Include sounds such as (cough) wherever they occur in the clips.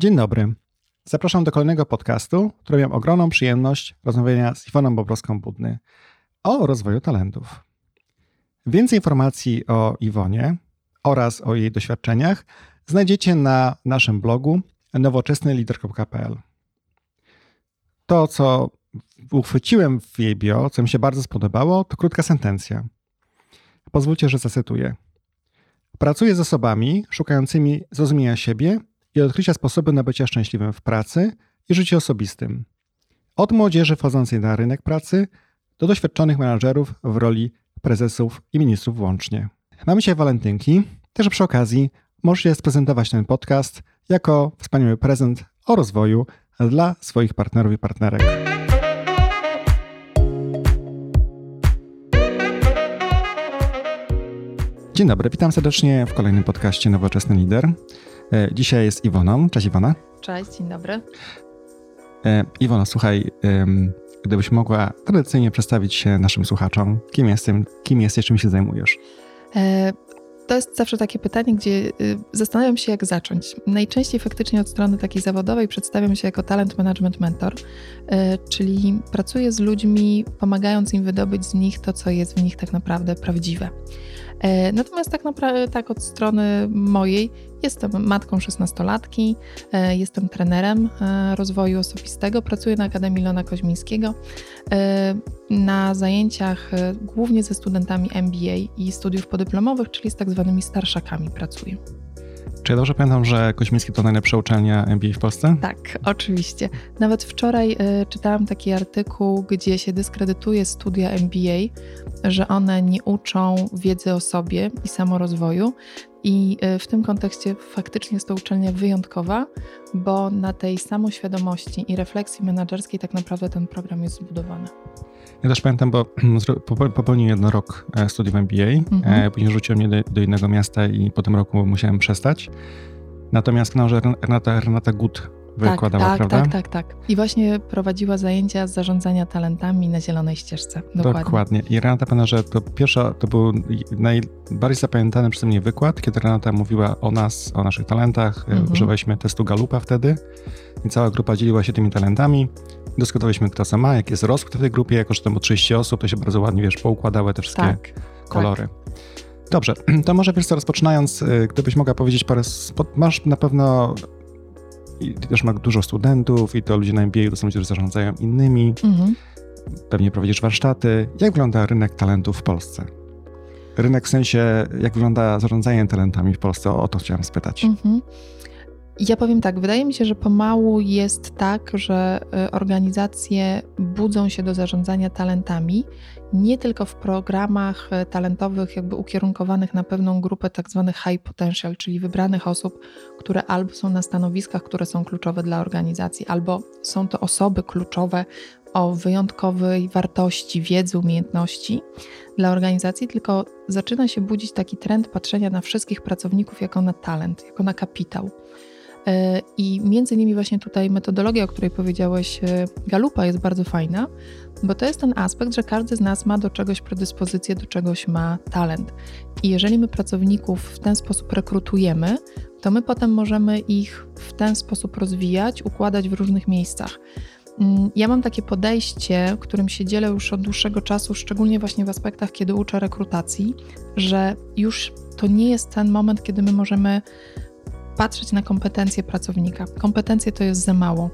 Dzień dobry. Zapraszam do kolejnego podcastu, który miałem ogromną przyjemność rozmawiania z Iwoną Bobrowską-Budny o rozwoju talentów. Więcej informacji o Iwonie oraz o jej doświadczeniach znajdziecie na naszym blogu nowoczesnylider.pl. To, co uchwyciłem w jej bio, co mi się bardzo spodobało, to krótka sentencja. Pozwólcie, że zacytuję. Pracuję z osobami szukającymi zrozumienia siebie i odkrycia sposobu na bycie szczęśliwym w pracy i życiu osobistym. Od młodzieży wchodzącej na rynek pracy do doświadczonych menadżerów w roli prezesów i ministrów włącznie. Mamy dzisiaj walentynki, też przy okazji możecie sprezentować ten podcast jako wspaniały prezent o rozwoju dla swoich partnerów i partnerek. Dzień dobry, witam serdecznie w kolejnym podcaście Nowoczesny Lider. E, dzisiaj jest Iwoną. Cześć Iwona. Cześć, dzień dobry. E, Iwona, słuchaj, gdybyś mogła tradycyjnie przedstawić się naszym słuchaczom, kim jestem, kim jesteś, czym się zajmujesz? E, to jest zawsze takie pytanie, gdzie y, zastanawiam się, jak zacząć. Najczęściej faktycznie od strony takiej zawodowej przedstawiam się jako talent management mentor, czyli pracuję z ludźmi, pomagając im wydobyć z nich to, co jest w nich tak naprawdę prawdziwe. E, natomiast tak naprawdę, tak od strony mojej, jestem matką 16-latki, e, jestem trenerem e, rozwoju osobistego, pracuję na Akademii Lona Koźmińskiego. Na zajęciach głównie ze studentami MBA i studiów podyplomowych, czyli z tak zwanymi starszakami pracuję. Czy ja dobrze pamiętam, że Koźmiński to najlepsza uczelnia MBA w Polsce? Tak, oczywiście. Nawet wczoraj y, czytałam taki artykuł, gdzie się dyskredytuje studia MBA, że one nie uczą wiedzy o sobie i samorozwoju. I y, w tym kontekście faktycznie jest to uczelnia wyjątkowa, bo na tej samoświadomości i refleksji menedżerskiej tak naprawdę ten program jest zbudowany. Ja też pamiętam, bo (clears throat) popełniłem jeden rok e, studiów MBA, mhm. E, później rzuciłem mnie do, do, innego miasta i po tym roku musiałem przestać. Natomiast no, że Renata, Renata Gut wykładała, tak, prawda? Tak, tak, tak. I właśnie prowadziła zajęcia z zarządzania talentami na Zielonej Ścieżce. Dokładnie. Dokładnie. I Renata pamięta, że to pierwsza, to był najbardziej zapamiętany przeze mnie wykład, kiedy Renata mówiła o nas, o naszych talentach. E, mhm. Używaliśmy testu Galupa wtedy i cała grupa dzieliła się tymi talentami. Dyskutowaliśmy, kto co ma, jaki jest rozkład w tej grupie. Jako, że tam było 30 osób, to się bardzo ładnie, wiesz, poukładały te wszystkie tak, kolory. Tak. Dobrze, (clears throat) to może wiesz co, rozpoczynając, y, gdybyś mogła powiedzieć parę, masz na pewno i też ma dużo studentów i to ludzie na MBA to są ludzie, którzy zarządzają innymi. Mhm. Pewnie prowadzisz warsztaty. Jak wygląda rynek talentów w Polsce? Rynek w sensie, jak wygląda zarządzanie talentami w Polsce? O, o to chciałam spytać. Mhm. Ja powiem tak, wydaje mi się, że pomału jest tak, że y, organizacje budzą się do zarządzania talentami, nie tylko w programach y, talentowych, jakby ukierunkowanych na pewną grupę tak zwanych high potential, czyli wybranych osób, które albo są na stanowiskach, które są kluczowe dla organizacji, albo są to osoby kluczowe o wyjątkowej wartości, wiedzy, umiejętności dla organizacji, tylko zaczyna się budzić taki trend patrzenia na wszystkich pracowników jako na talent, jako na kapitał. E, I między innymi właśnie tutaj metodologia, o której powiedziałeś, e, Galupa jest bardzo fajna, bo to jest ten aspekt, że każdy z nas ma do czegoś predyspozycję, do czegoś ma talent. I jeżeli my pracowników w ten sposób rekrutujemy, to my potem możemy ich w ten sposób rozwijać, układać w różnych miejscach. Mm, ja mam takie podejście, którym się dzielę już od dłuższego czasu, szczególnie właśnie w aspektach, kiedy uczę rekrutacji, że już to nie jest ten moment, kiedy my możemy patrzeć na kompetencje pracownika. Kompetencje to jest za mało.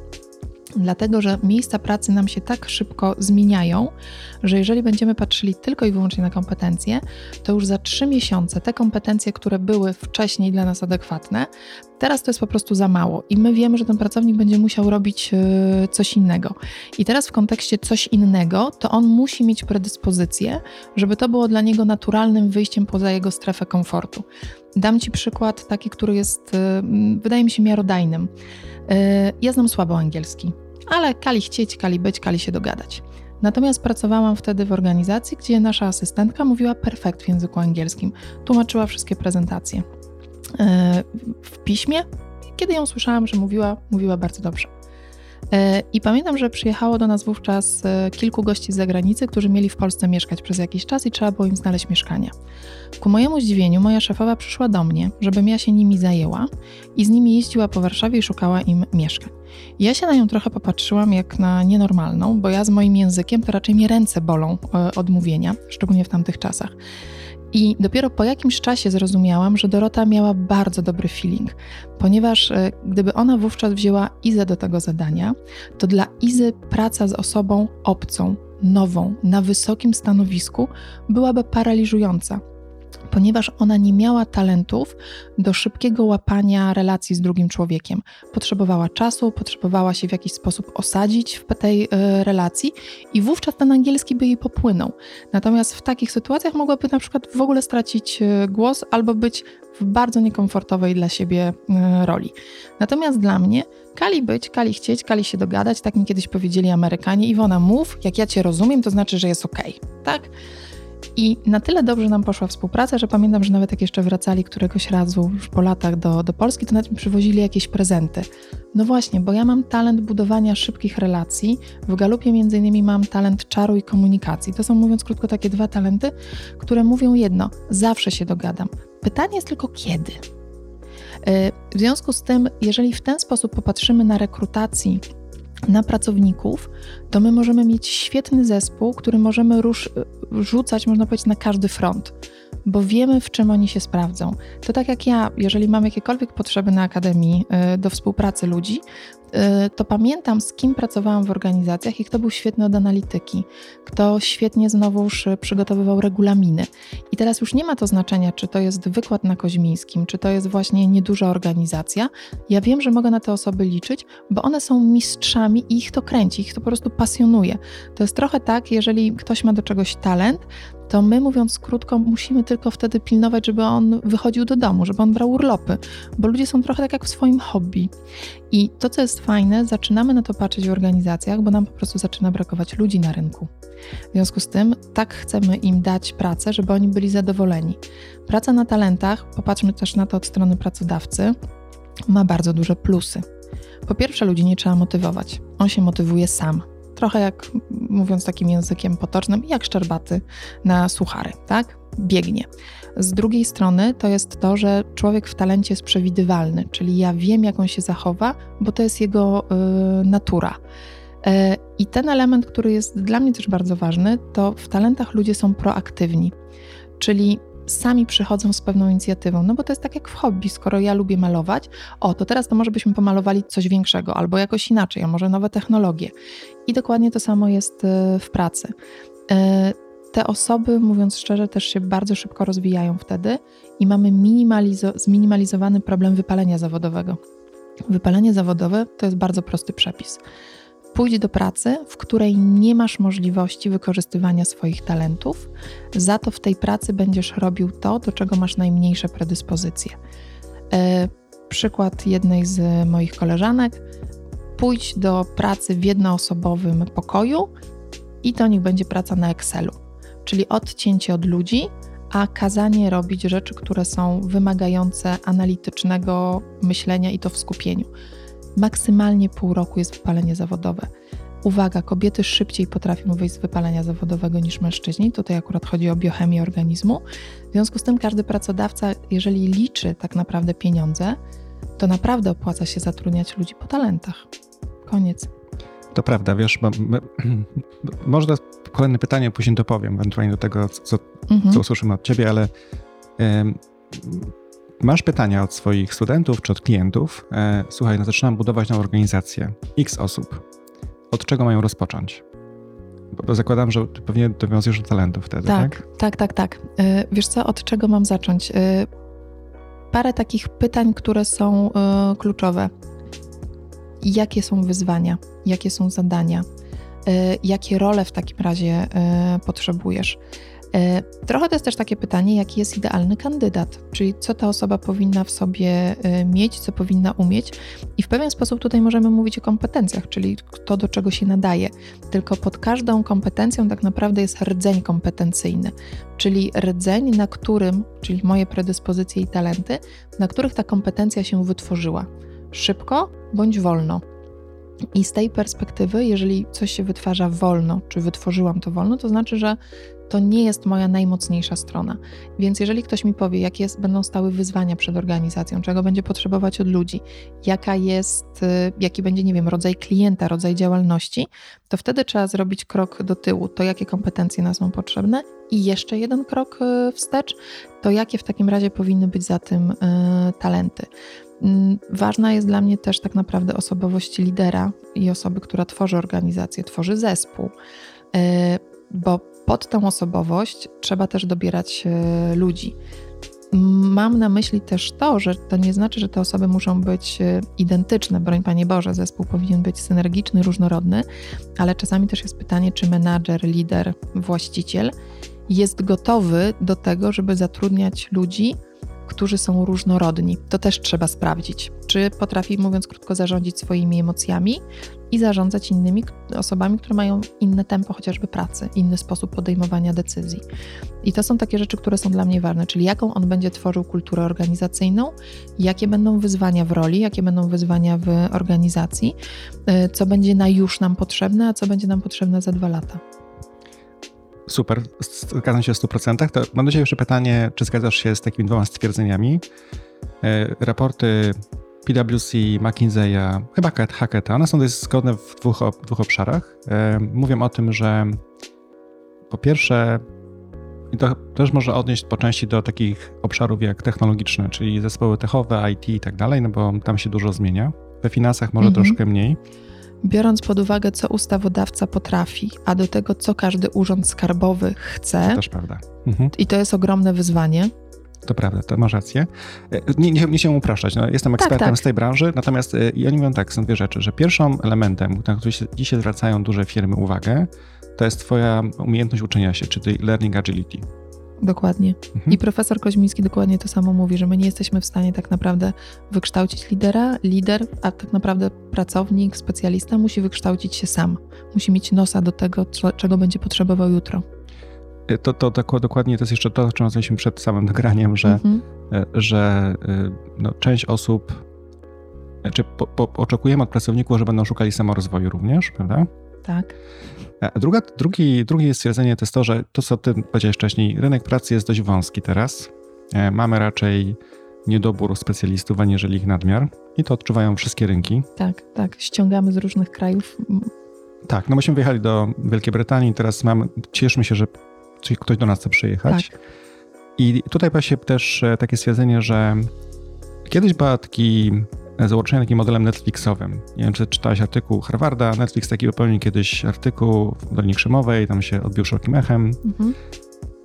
Dlatego, że miejsca pracy nam się tak szybko zmieniają, że jeżeli będziemy patrzyli tylko i wyłącznie na kompetencje, to już za trzy miesiące te kompetencje, które były wcześniej dla nas adekwatne, teraz to jest po prostu za mało i my wiemy, że ten pracownik będzie musiał robić e, coś innego. I teraz w kontekście coś innego, to on musi mieć predyspozycję, żeby to było dla niego naturalnym wyjściem poza jego strefę komfortu. Dam Ci przykład taki, który jest, e, wydaje mi się, miarodajnym. E, ja znam słabo angielski, ale kali chcieć, kali być, kali się dogadać. Natomiast pracowałam wtedy w organizacji, gdzie nasza asystentka mówiła perfekt w języku angielskim, tłumaczyła wszystkie prezentacje. E, w piśmie, kiedy ją słyszałam, że mówiła, mówiła bardzo dobrze. E, I pamiętam, że przyjechało do nas wówczas e, kilku gości z zagranicy, którzy mieli w Polsce mieszkać przez jakiś czas i trzeba było im znaleźć mieszkanie. Ku mojemu zdziwieniu moja szefowa przyszła do mnie, żebym ja się nimi zajęła i z nimi jeździła po Warszawie i szukała im mieszkań. Ja się na nią trochę popatrzyłam jak na nienormalną, bo ja z moim językiem to raczej mnie ręce bolą e, od mówienia, szczególnie w tamtych czasach. I dopiero po jakimś czasie zrozumiałam, że Dorota miała bardzo dobry feeling, ponieważ e, gdyby ona wówczas wzięła Izę do tego zadania, to dla Izy praca z osobą obcą, nową, na wysokim stanowisku byłaby paraliżująca ponieważ ona nie miała talentów do szybkiego łapania relacji z drugim człowiekiem. Potrzebowała czasu, potrzebowała się w jakiś sposób osadzić w tej y, relacji i wówczas ten angielski by jej popłynął. Natomiast w takich sytuacjach mogłaby na przykład w ogóle stracić y, głos albo być w bardzo niekomfortowej dla siebie y, roli. Natomiast dla mnie kali być, kali chcieć, kali się dogadać, tak mi kiedyś powiedzieli Amerykanie. Iwona, mów, jak ja cię rozumiem, to znaczy, że jest okej, okay, tak? I na tyle dobrze nam poszła współpraca, że pamiętam, że nawet jak jeszcze wracali któregoś razu już po latach do, do Polski, to nawet mi przywozili jakieś prezenty. No właśnie, bo ja mam talent budowania szybkich relacji. W Galupie między innymi mam talent czaru i komunikacji. To są, mówiąc krótko, takie dwa talenty, które mówią jedno: zawsze się dogadam. Pytanie jest tylko kiedy. E, w związku z tym, jeżeli w ten sposób popatrzymy na rekrutacji na pracowników, to my możemy mieć świetny zespół, który możemy rusz, rzucać, można powiedzieć, na każdy front, bo wiemy, w czym oni się sprawdzą. To tak jak ja, jeżeli mam jakiekolwiek potrzeby na akademii y, do współpracy ludzi, to pamiętam, z kim pracowałam w organizacjach i kto był świetny od analityki, kto świetnie znowuż przygotowywał regulaminy. I teraz już nie ma to znaczenia, czy to jest wykład na Koźmińskim, czy to jest właśnie nieduża organizacja. Ja wiem, że mogę na te osoby liczyć, bo one są mistrzami i ich to kręci, ich to po prostu pasjonuje. To jest trochę tak, jeżeli ktoś ma do czegoś talent, to my, mówiąc krótko, musimy tylko wtedy pilnować, żeby on wychodził do domu, żeby on brał urlopy, bo ludzie są trochę tak jak w swoim hobby. I to, co jest fajne, zaczynamy na to patrzeć w organizacjach, bo nam po prostu zaczyna brakować ludzi na rynku. W związku z tym, tak chcemy im dać pracę, żeby oni byli zadowoleni. Praca na talentach, popatrzmy też na to od strony pracodawcy, ma bardzo duże plusy. Po pierwsze, ludzi nie trzeba motywować. On się motywuje sam trochę jak, mówiąc takim językiem potocznym, jak szczerbaty na suchary, tak? Biegnie. Z drugiej strony to jest to, że człowiek w talencie jest przewidywalny, czyli ja wiem, jak on się zachowa, bo to jest jego y, natura. Y, I ten element, który jest dla mnie też bardzo ważny, to w talentach ludzie są proaktywni. Czyli sami przychodzą z pewną inicjatywą, no bo to jest tak jak w hobby, skoro ja lubię malować, o, to teraz to może byśmy pomalowali coś większego albo jakoś inaczej, a może nowe technologie. I dokładnie to samo jest e, w pracy. E, te osoby, mówiąc szczerze, też się bardzo szybko rozwijają wtedy i mamy minimalizo- zminimalizowany problem wypalenia zawodowego. Wypalenie zawodowe to jest bardzo prosty przepis. Pójdź do pracy, w której nie masz możliwości wykorzystywania swoich talentów, za to w tej pracy będziesz robił to, do czego masz najmniejsze predyspozycje. E, przykład jednej z moich koleżanek. Pójdź do pracy w jednoosobowym pokoju i to niech będzie praca na Excelu, czyli odcięcie od ludzi, a kazanie robić rzeczy, które są wymagające analitycznego myślenia i to w skupieniu maksymalnie pół roku jest wypalenie zawodowe. Uwaga, kobiety szybciej potrafią wyjść z wypalenia zawodowego niż mężczyźni. Tutaj akurat chodzi o biochemię organizmu. W związku z tym każdy pracodawca, jeżeli liczy tak naprawdę pieniądze, to naprawdę opłaca się zatrudniać ludzi po talentach. Koniec. To prawda, wiesz, bo my, (clears throat) może kolejne pytanie później dopowiem, ewentualnie do tego, co, mhm. co usłyszymy od ciebie, ale masz pytania od swoich studentów czy od klientów, e, słuchaj, no zaczynam budować nową organizację, x osób. Od czego mają rozpocząć? Bo zakładam, że pewnie dowiązujesz do talentów wtedy, tak? Tak, tak, tak. tak. E, wiesz co, od czego mam zacząć? E, parę takich pytań, które są kluczowe. Jakie są wyzwania? Jakie są zadania? Jakie role w takim razie potrzebujesz? E, trochę to jest też takie pytanie, jaki jest idealny kandydat, czyli co ta osoba powinna w sobie e, mieć, co powinna umieć. I w pewien sposób tutaj możemy mówić o kompetencjach, czyli kto do czego się nadaje. Tylko pod każdą kompetencją tak naprawdę jest rdzeń kompetencyjny, czyli rdzeń, na którym, czyli moje predyspozycje i talenty, na których ta kompetencja się wytworzyła. Szybko bądź wolno. I z tej perspektywy, jeżeli coś się wytwarza wolno, czy wytworzyłam to wolno, to znaczy, że to nie jest moja najmocniejsza strona. Więc jeżeli ktoś mi powie, jakie jest, będą stały wyzwania przed organizacją, czego będzie potrzebować od ludzi, jaka jest, y, jaki będzie, nie wiem, rodzaj klienta, rodzaj działalności, to wtedy trzeba zrobić krok do tyłu, to jakie kompetencje nas są potrzebne i jeszcze jeden krok y, wstecz, to jakie w takim razie powinny być za tym y, talenty. Mm, ważna jest dla mnie też tak naprawdę osobowość lidera i osoby, która tworzy organizację, tworzy zespół, bo pod tą osobowość trzeba też dobierać e, ludzi. Mam na myśli też to, że to nie znaczy, że te osoby muszą być e, identyczne. Broń Panie Boże, zespół powinien być synergiczny, różnorodny, ale czasami też jest pytanie, czy menadżer, lider, właściciel jest gotowy do tego, żeby zatrudniać ludzi, którzy są różnorodni. To też trzeba sprawdzić. Czy potrafi, mówiąc krótko, zarządzić swoimi emocjami i zarządzać innymi osobami, które mają inne tempo chociażby pracy, inny sposób podejmowania decyzji. I to są takie rzeczy, które są dla mnie ważne, czyli jaką on będzie tworzył kulturę organizacyjną, jakie będą wyzwania w roli, jakie będą wyzwania w organizacji, y, co będzie na już nam potrzebne, a co będzie nam potrzebne za dwa lata. Super, zgadzam się w 100%. To mam do Ciebie jeszcze pytanie, czy zgadzasz się z takimi dwoma stwierdzeniami? E, raporty PwC, McKinsey'a, chyba Hacketa, one są dość zgodne w dwóch, dwóch obszarach. E, mówią o tym, że po pierwsze, i to też może odnieść po części do takich obszarów jak technologiczne, czyli zespoły techowe, IT i tak dalej, no bo tam się dużo zmienia. We finansach może mhm. troszkę mniej biorąc pod uwagę, co ustawodawca potrafi, a do tego, co każdy urząd skarbowy chce. To też prawda. Mhm. I to jest ogromne wyzwanie. To prawda, to masz rację. E, nie, nie, nie się upraszczać, no, jestem tak, ekspertem tak, tak. z tej branży, natomiast e, i oni mówią tak, są dwie rzeczy, że pierwszym elementem, na który się, dzisiaj zwracają duże firmy uwagę, to jest twoja umiejętność uczenia się, czyli learning agility. Dokładnie. Mhm. I profesor Koźmiński dokładnie to samo mówi, że my nie jesteśmy w stanie tak naprawdę wykształcić lidera. Lider, a tak naprawdę pracownik, specjalista musi wykształcić się sam. Musi mieć nosa do tego, co, czego będzie potrzebował jutro. E, to, to, to dokładnie to jest jeszcze to, o czym rozmawialiśmy przed samym nagraniem, że, mhm. E, że e, no, część osób, czy po, po, oczekujemy od pracowników, że będą szukali samorozwoju również, prawda? Tak. A druga, drugi, drugie stwierdzenie to jest to, że to, co ty powiedziałeś wcześniej, rynek pracy jest dość wąski teraz. E, mamy raczej niedobór specjalistów, aniżeli ich nadmiar i to odczuwają wszystkie rynki. Tak, tak. Ściągamy z różnych krajów. Tak, no myśmy wyjechali do Wielkiej Brytanii, teraz mamy, cieszmy się, że ktoś do nas chce przyjechać. Tak. I tutaj pojawia się też e, takie stwierdzenie, że kiedyś był taki założenie takim modelem Netflixowym. Nie wiem, czy czytałeś artykuł Harvarda. Netflix taki wypełnił kiedyś artykuł w Dolinie Krzemowej, tam się odbił szerokim echem. Mhm.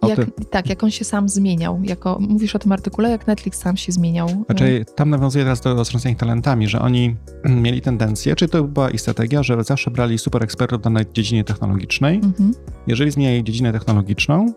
Jak. Tak, jak on się sam zmieniał. Jako, mówisz o tym artykule, jak Netflix sam się zmieniał. Znaczy, tam nawiązuje teraz do rozwiązania talentami, że oni (clears throat) mieli tendencję, czy to była ich strategia, że zawsze brali super ekspertów w danej dziedzinie technologicznej. Mhm. Jeżeli zmieniali dziedzinę technologiczną,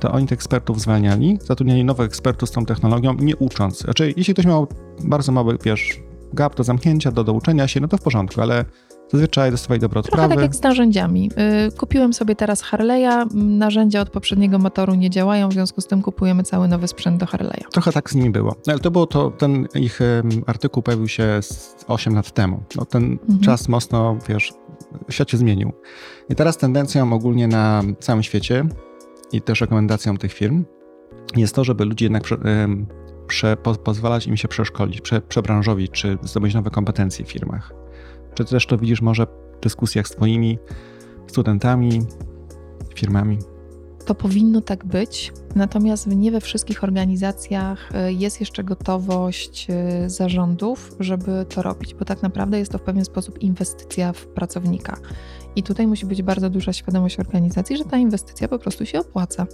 to oni tych ekspertów zwalniali, zatrudniali nowych ekspertów z tą technologią, nie ucząc. Znaczy, jeśli ktoś miał bardzo mały, wiesz, gap do zamknięcia, do douczenia się, no to w porządku, ale zazwyczaj dostawali dobre odprawy. Trochę tak jak z narzędziami. Y, kupiłem sobie teraz Harley'a, narzędzia od poprzedniego motoru nie działają, w związku z tym kupujemy cały nowy sprzęt do Harley'a. Trochę tak z nimi było. No, ale to było to, ten ich artykuł pojawił się 8 lat temu. No, ten mhm. czas mocno, wiesz, świat się zmienił. I teraz tendencją ogólnie na całym świecie i też rekomendacją tych firm jest to, żeby ludzie jednak prze, prze, po, pozwalać im się przeszkolić, prze, przebranżowić, czy zdobyć nowe kompetencje w firmach. Czy też to widzisz może w dyskusjach z twoimi studentami, firmami? To powinno tak być, natomiast nie we wszystkich organizacjach e, jest jeszcze gotowość e, zarządów, żeby to robić, bo tak naprawdę jest to w pewien sposób inwestycja w pracownika. I tutaj musi być bardzo duża świadomość organizacji, że ta inwestycja po prostu się opłaca.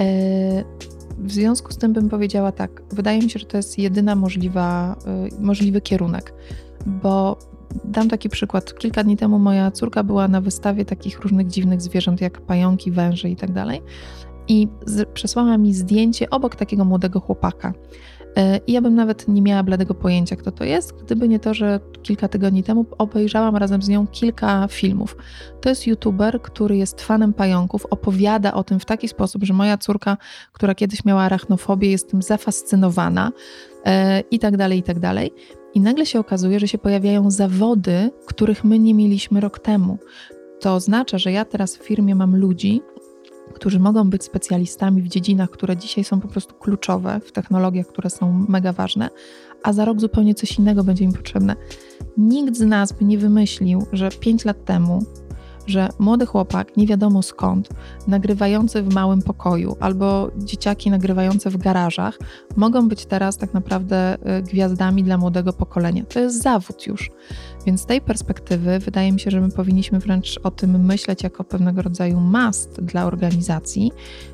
E, w związku z tym bym powiedziała tak, wydaje mi się, że to jest jedyna możliwa, możliwy kierunek, bo Dam taki przykład. Kilka dni temu moja córka była na wystawie takich różnych dziwnych zwierząt, jak pająki, węże i tak dalej. I przesłała mi zdjęcie obok takiego młodego chłopaka. E, I ja bym nawet nie miała bladego pojęcia, kto to jest, gdyby nie to, że kilka tygodni temu obejrzałam razem z nią kilka filmów. To jest youtuber, który jest fanem pająków, opowiada o tym w taki sposób, że moja córka, która kiedyś miała arachnofobię, jest tym zafascynowana e, i tak dalej, i tak dalej. I nagle się okazuje, że się pojawiają zawody, których my nie mieliśmy rok temu. To oznacza, że ja teraz w firmie mam ludzi, którzy mogą być specjalistami w dziedzinach, które dzisiaj są po prostu kluczowe, w technologiach, które są mega ważne, a za rok zupełnie coś innego będzie im potrzebne. Nikt z nas by nie wymyślił, że 5 lat temu że młody chłopak, nie wiadomo skąd, nagrywający w małym pokoju albo dzieciaki nagrywające w garażach, mogą być teraz tak naprawdę y, gwiazdami dla młodego pokolenia. To jest zawód już. Więc z tej perspektywy wydaje mi się, że my powinniśmy wręcz o tym myśleć jako pewnego rodzaju must dla organizacji,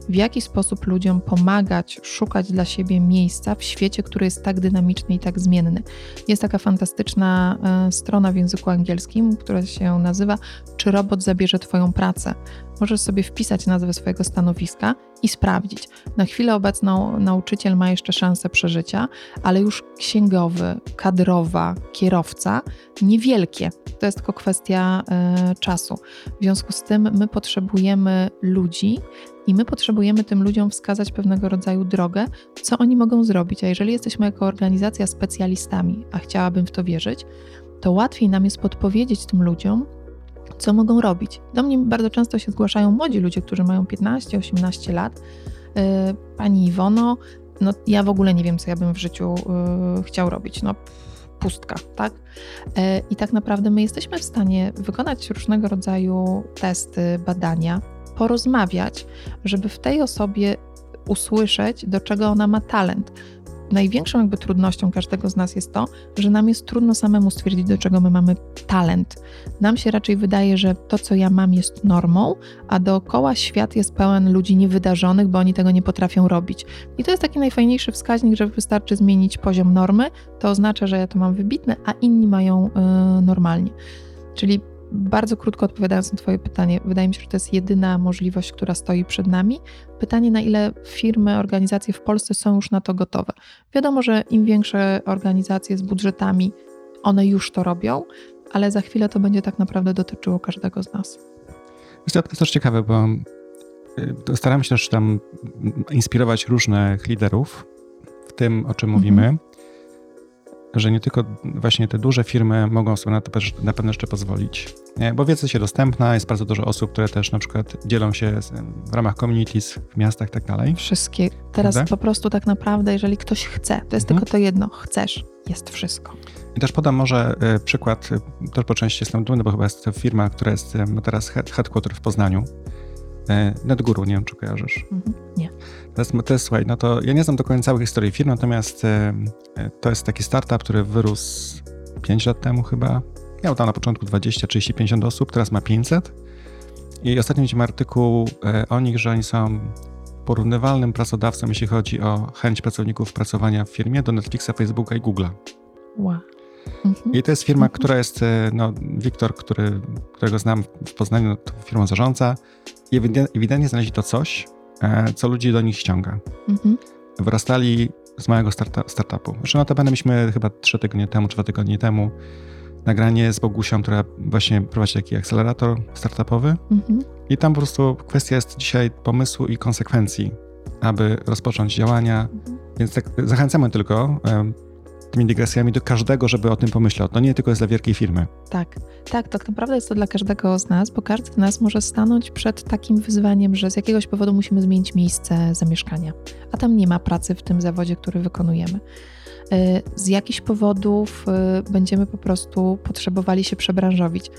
w jaki sposób ludziom pomagać szukać dla siebie miejsca w świecie, który jest tak dynamiczny i tak zmienny. Jest taka fantastyczna e, strona w języku angielskim, która się nazywa Czy robot zabierze Twoją pracę? Możesz sobie wpisać nazwę swojego stanowiska i sprawdzić. Na chwilę obecną nauczyciel ma jeszcze szansę przeżycia, ale już księgowy, kadrowa, kierowca niewielkie. To jest tylko kwestia y, czasu. W związku z tym my potrzebujemy ludzi i my potrzebujemy tym ludziom wskazać pewnego rodzaju drogę, co oni mogą zrobić. A jeżeli jesteśmy jako organizacja specjalistami, a chciałabym w to wierzyć, to łatwiej nam jest podpowiedzieć tym ludziom, co mogą robić. Do mnie bardzo często się zgłaszają młodzi ludzie, którzy mają 15-18 lat. E, pani Iwono, no ja w ogóle nie wiem, co ja bym w życiu e, chciał robić. No pustka, tak? E, I tak naprawdę my jesteśmy w stanie wykonać różnego rodzaju testy, badania, porozmawiać, żeby w tej osobie usłyszeć, do czego ona ma talent, największą jakby trudnością każdego z nas jest to, że nam jest trudno samemu stwierdzić, do czego my mamy talent. Nam się raczej wydaje, że to, co ja mam, jest normą, a dookoła świat jest pełen ludzi niewydarzonych, bo oni tego nie potrafią robić. I to jest taki najfajniejszy wskaźnik, że wystarczy zmienić poziom normy, to oznacza, że ja to mam wybitne, a inni mają yy, normalnie. Czyli bardzo krótko odpowiadając na Twoje pytanie, wydaje mi się, że to jest jedyna możliwość, która stoi przed nami. Pytanie, na ile firmy, organizacje w Polsce są już na to gotowe. Wiadomo, że im większe organizacje z budżetami, one już to robią, ale za chwilę to będzie tak naprawdę dotyczyło każdego z nas. To jest też ciekawe, bo y, staram się też tam inspirować różnych liderów w tym, o czym mówimy. Że nie tylko właśnie te duże firmy mogą sobie na to na pewno jeszcze pozwolić, bo wiedza się dostępna, jest bardzo dużo osób, które też na przykład dzielą się w ramach communities w miastach i tak dalej. Wszystkie. Teraz Prawda? po prostu tak naprawdę, jeżeli ktoś chce, to jest mhm. tylko to jedno, chcesz, jest wszystko. I też podam może e, przykład, e, też po części jestem dumny, bo chyba jest to firma, która jest ma teraz headquarter w Poznaniu, E, NetGuru, nie wiem, czy kojarzysz. Mhm, nie. To jest, to jest, słuchaj, no to ja nie znam do końca całej historii firmy, natomiast e, e, to jest taki startup, który wyrósł 5 lat temu chyba. Miał tam na początku 20, 30, 50 osób, teraz ma 500. I ostatnio widziałem artykuł o nich, że oni są porównywalnym pracodawcą, jeśli chodzi o chęć pracowników pracowania w firmie do Netflixa, Facebooka i Google'a. Wow. Mhm. I to jest firma, mhm. która jest, no, Wiktor, który, którego znam w Poznaniu, no, firmą zarządza ewidentnie znaleźli to coś, e, co ludzi do nich ściąga. Mhm. Wyrastali z małego starta, startupu. Zresztą notabene chyba trzy tygodnie temu, dwa tygodnie temu nagranie z Bogusią, która właśnie prowadzi taki akcelerator startupowy. Mhm. I tam po prostu kwestia jest dzisiaj pomysłu i konsekwencji, aby rozpocząć działania. Mhm. Więc tak zachęcamy tylko tymi dygresjami do każdego, żeby o tym pomyślał. To nie tylko jest dla wielkiej firmy. Tak, tak, tak naprawdę jest to dla każdego z nas, bo każdy z nas może stanąć przed takim wyzwaniem, że z jakiegoś powodu musimy zmienić miejsce zamieszkania, a tam nie ma pracy w tym zawodzie, który wykonujemy. Y, z jakichś powodów y, będziemy po prostu potrzebowali się przebranżowić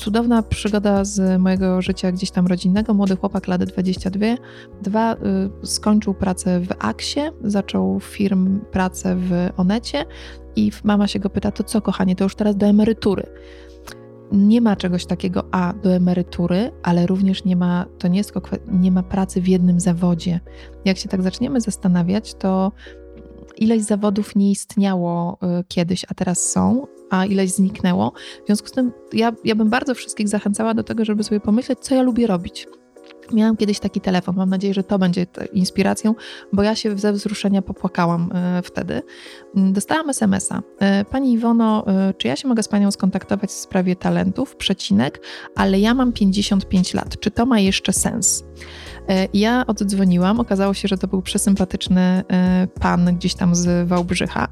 cudowna przygoda z mojego życia gdzieś tam rodzinnego. Młody chłopak, lat 22. Dwa, y, skończył pracę w Aksie, zaczął firm pracę w Onecie i mama się go pyta, to co kochanie, to już teraz do emerytury. Nie ma czegoś takiego, a do emerytury, ale również nie ma, to nie jest nie ma pracy w jednym zawodzie. Jak się tak zaczniemy zastanawiać, to ileś zawodów nie istniało y, kiedyś, a teraz są, a ileś zniknęło. W związku z tym ja, ja bym bardzo wszystkich zachęcała do tego, żeby sobie pomyśleć, co ja lubię robić. Miałam kiedyś taki telefon, mam nadzieję, że to będzie inspiracją, bo ja się ze wzruszenia popłakałam y, wtedy. Mm, dostałam SMS-a. Y, Pani Iwono, y, czy ja się mogę z Panią skontaktować w sprawie talentów? Przecinek, ale ja mam 55 lat. Czy to ma jeszcze sens? E, ja oddzwoniłam, okazało się, że to był przesympatyczny e, pan gdzieś tam z Wałbrzycha,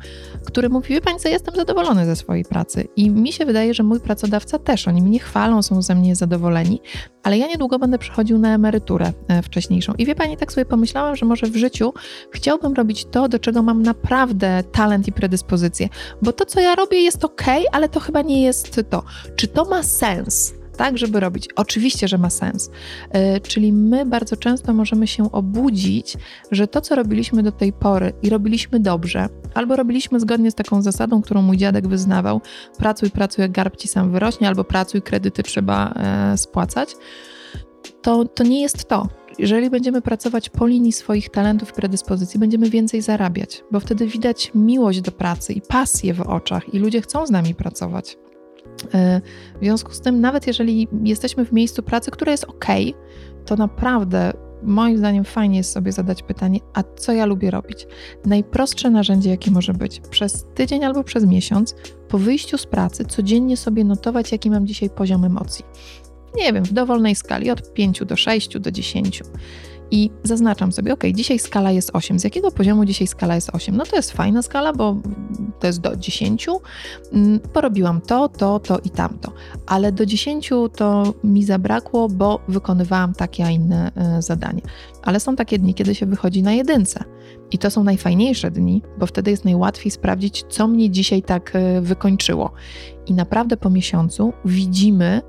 który mówi, wie pani co, jestem zadowolony ze swojej pracy i mi się wydaje, że mój pracodawca też, oni mnie chwalą, są ze mnie zadowoleni, ale ja niedługo będę przechodził na emeryturę e, wcześniejszą. I wie pani, tak sobie pomyślałam, że może w życiu chciałbym robić to, do czego mam naprawdę talent i predyspozycję, bo to, co ja robię, jest ok, ale to chyba nie jest to. Czy to ma sens? Tak, żeby robić. Oczywiście, że ma sens. Yy, czyli my bardzo często możemy się obudzić, że to, co robiliśmy do tej pory i robiliśmy dobrze, albo robiliśmy zgodnie z taką zasadą, którą mój dziadek wyznawał: pracuj, pracuj, jak garb ci sam wyrośnie, albo pracuj, kredyty trzeba yy, spłacać. To, to nie jest to. Jeżeli będziemy pracować po linii swoich talentów i predyspozycji, będziemy więcej zarabiać, bo wtedy widać miłość do pracy i pasję w oczach, i ludzie chcą z nami pracować. E, w związku z tym, nawet jeżeli jesteśmy w miejscu pracy, które jest ok, to naprawdę moim zdaniem fajnie jest sobie zadać pytanie, a co ja lubię robić? Najprostsze narzędzie, jakie może być, przez tydzień albo przez miesiąc, po wyjściu z pracy, codziennie sobie notować, jaki mam dzisiaj poziom emocji. Nie wiem, w dowolnej skali, od 5 do 6 do 10 i zaznaczam sobie, ok, dzisiaj skala jest 8. Z jakiego poziomu dzisiaj skala jest 8? No to jest fajna skala, bo to jest do 10. Mm, porobiłam to, to, to i tamto. Ale do 10 to mi zabrakło, bo wykonywałam takie, a inne e, zadanie. Ale są takie dni, kiedy się wychodzi na jedynce. I to są najfajniejsze dni, bo wtedy jest najłatwiej sprawdzić, co mnie dzisiaj tak e, wykończyło. I naprawdę po miesiącu widzimy,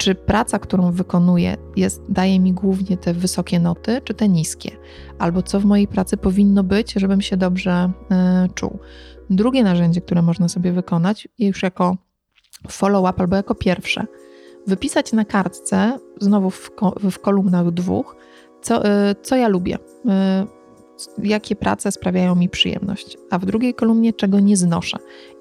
czy praca, którą wykonuję, jest, daje mi głównie te wysokie noty, czy te niskie, albo co w mojej pracy powinno być, żebym się dobrze y, czuł. Drugie narzędzie, które można sobie wykonać, już jako follow-up albo jako pierwsze, wypisać na kartce, znowu w, w kolumnach dwóch, co, y, co ja lubię. Y, jakie prace sprawiają mi przyjemność, a w drugiej kolumnie czego nie znoszę.